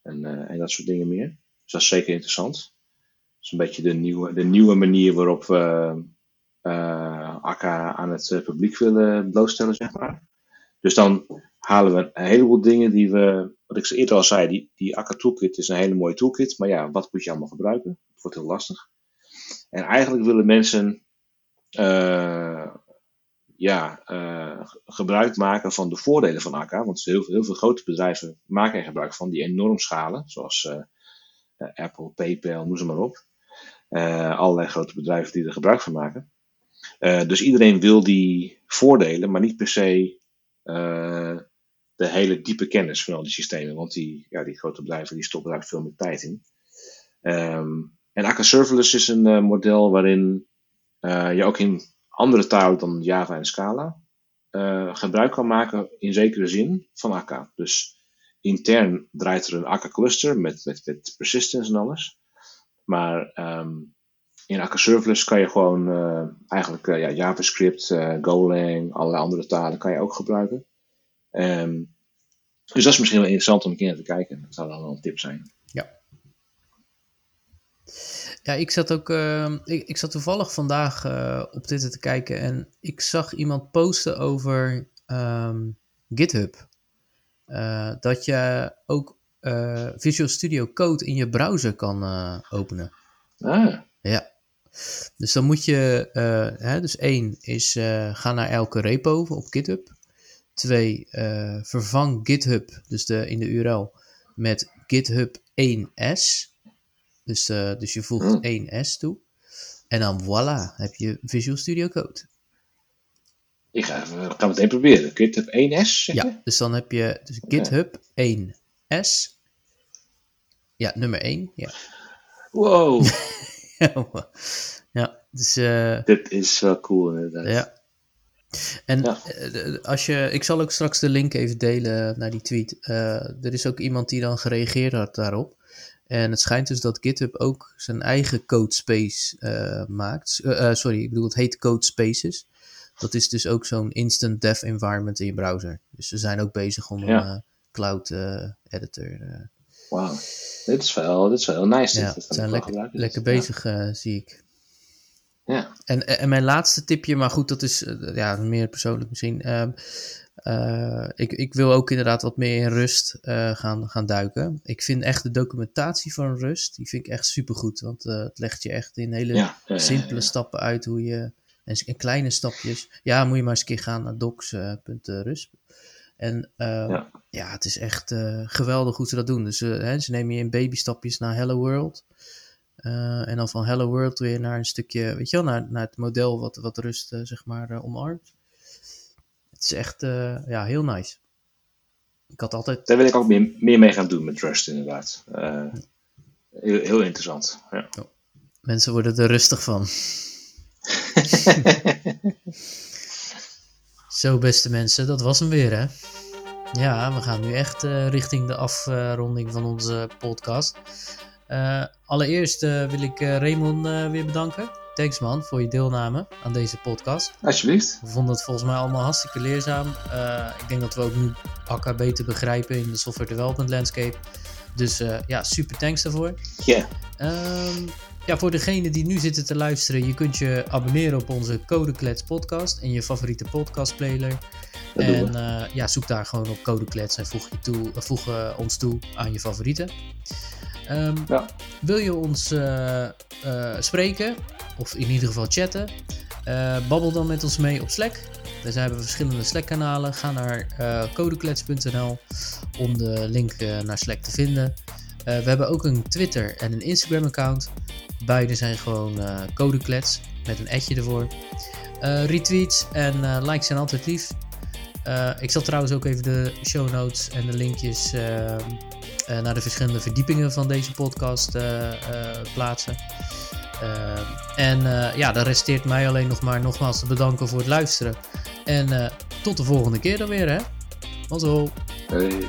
en, dat soort dingen meer. Dus dat is zeker interessant is een beetje de nieuwe, de nieuwe manier waarop we uh, akka aan het eh, publiek willen blootstellen, zeg maar. Dus dan halen we een heleboel dingen die we, wat ik eerder al zei, die, die akka toolkit is een hele mooie toolkit, maar ja, wat moet je allemaal gebruiken? Het wordt heel lastig. En eigenlijk willen mensen uh, ja, uh, gebruik maken van de voordelen van akka, want heel veel, heel veel grote bedrijven maken er gebruik van, die enorm schalen, zoals uh, Apple, PayPal, noem ze maar op. Allerlei grote bedrijven die er gebruik van maken. Dus iedereen wil die voordelen, maar niet per se uh, de hele diepe kennis van al die systemen. Want die, ja, die grote bedrijven die stoppen daar veel meer tijd in. Um, en Akka Serverless is een model waarin je ook in andere talen dan Java en Scala gebruik kan maken in zekere zin van Akka. Dus intern draait er een Akka cluster met, met, met persistence en alles. Maar um, in Akka Serverless kan je gewoon uh, eigenlijk uh, ja, JavaScript, uh, Golang, allerlei andere talen kan je ook gebruiken. Um, dus dat is misschien wel interessant om een keer te kijken. Dat zou dan wel een tip zijn. Ja. Ja, ik zat ook. Uh, ik, ik zat toevallig vandaag op Twitter te kijken en ik zag iemand posten over um, GitHub. Dat je ook Visual Studio Code in je browser kan openen. Ah. Ja. Dus dan moet je. Hè, dus één is ga naar elke repo op GitHub. Twee, vervang GitHub, dus de, in de URL, met GitHub 1S. Dus, dus je voegt Hmm. 1S toe. En dan voilà, heb je Visual Studio Code. Ik ga, even, ga meteen proberen. GitHub 1S, zeg je? Ja, dus dan heb je dus GitHub 1S. Ja, nummer 1. Ja, Wow, ja dus... Uh, dit is wel cool inderdaad. ja. En Ja. eh, als je, ik zal ook straks de link even delen naar die tweet. Eh, er is ook iemand die dan gereageerd had daarop. En het schijnt dus dat GitHub ook zijn eigen codespace eh maakt. Eh, eh, sorry, ik bedoel, het heet Codespaces. Dat is dus ook zo'n instant dev environment in je browser. Dus ze zijn ook bezig om Ja. een eh, cloud eh, editor. Wauw. Dit is wel, dit is wel heel nice. ja, ze zijn lekker, lekker Ja. bezig, eh, zie ik. Ja. En, en mijn laatste tipje, maar goed, dat is eh, ja, meer persoonlijk misschien. Ehm, eh, ik, ik wil ook inderdaad wat meer in rust gaan, gaan duiken. Ik vind echt de documentatie van rust, die vind ik echt supergoed. Want het legt je echt in hele ja. simpele stappen uit hoe je... En, en kleine stapjes. Ja, moet je maar eens een keer gaan naar docs.rust. En eh, Ja. ja. het is echt eh, geweldig hoe ze dat doen. Dus eh, hè, ze nemen je in babystapjes naar Hello World. Eh, en dan van Hello World weer naar een stukje, weet je wel, naar, naar het model wat, wat rust, zeg maar, omarmt. Het is echt, ja, heel nice. Ik had altijd, Daar wil ik ook meer, meer mee gaan doen met Rust, inderdaad. Heel, heel interessant. Ja. mensen worden er rustig van. Zo, beste mensen, dat was hem weer, hè? Ja, we gaan nu echt eh, richting de afronding van onze podcast. Eh, allereerst eh, wil ik Raymond weer bedanken. Thanks man voor je deelname aan deze podcast. Alsjeblieft. We vonden het volgens mij allemaal hartstikke leerzaam. Ik denk dat we ook nu Akka beter begrijpen in de software development landscape. Dus ja, super thanks daarvoor. Ja. Ehm, ja, voor degenen die nu zitten te luisteren, je kunt je abonneren op onze Codeklets podcast in je favoriete doen En eh, ja, zoek daar gewoon op Codeklets en voeg, je toe, eh, voeg eh, ons toe aan je favorieten. Ehm, Ja. Wil je ons spreken, of in ieder geval chatten, babbel dan met ons mee op Slack. Daar zijn we verschillende Slack-kanalen. Ga naar codeklets.nl om de link naar Slack te vinden. We hebben ook een Twitter en een Instagram-account. Beide zijn gewoon eh codeklets met een etje ervoor. Eh, retweets en eh, likes zijn altijd lief. Ik zal trouwens ook even de show notes en de linkjes naar de verschillende verdiepingen van deze podcast plaatsen. En ja, dan resteert mij alleen nog maar nogmaals te bedanken voor het luisteren. En tot de volgende keer dan weer, hè? Mazzel! Hey.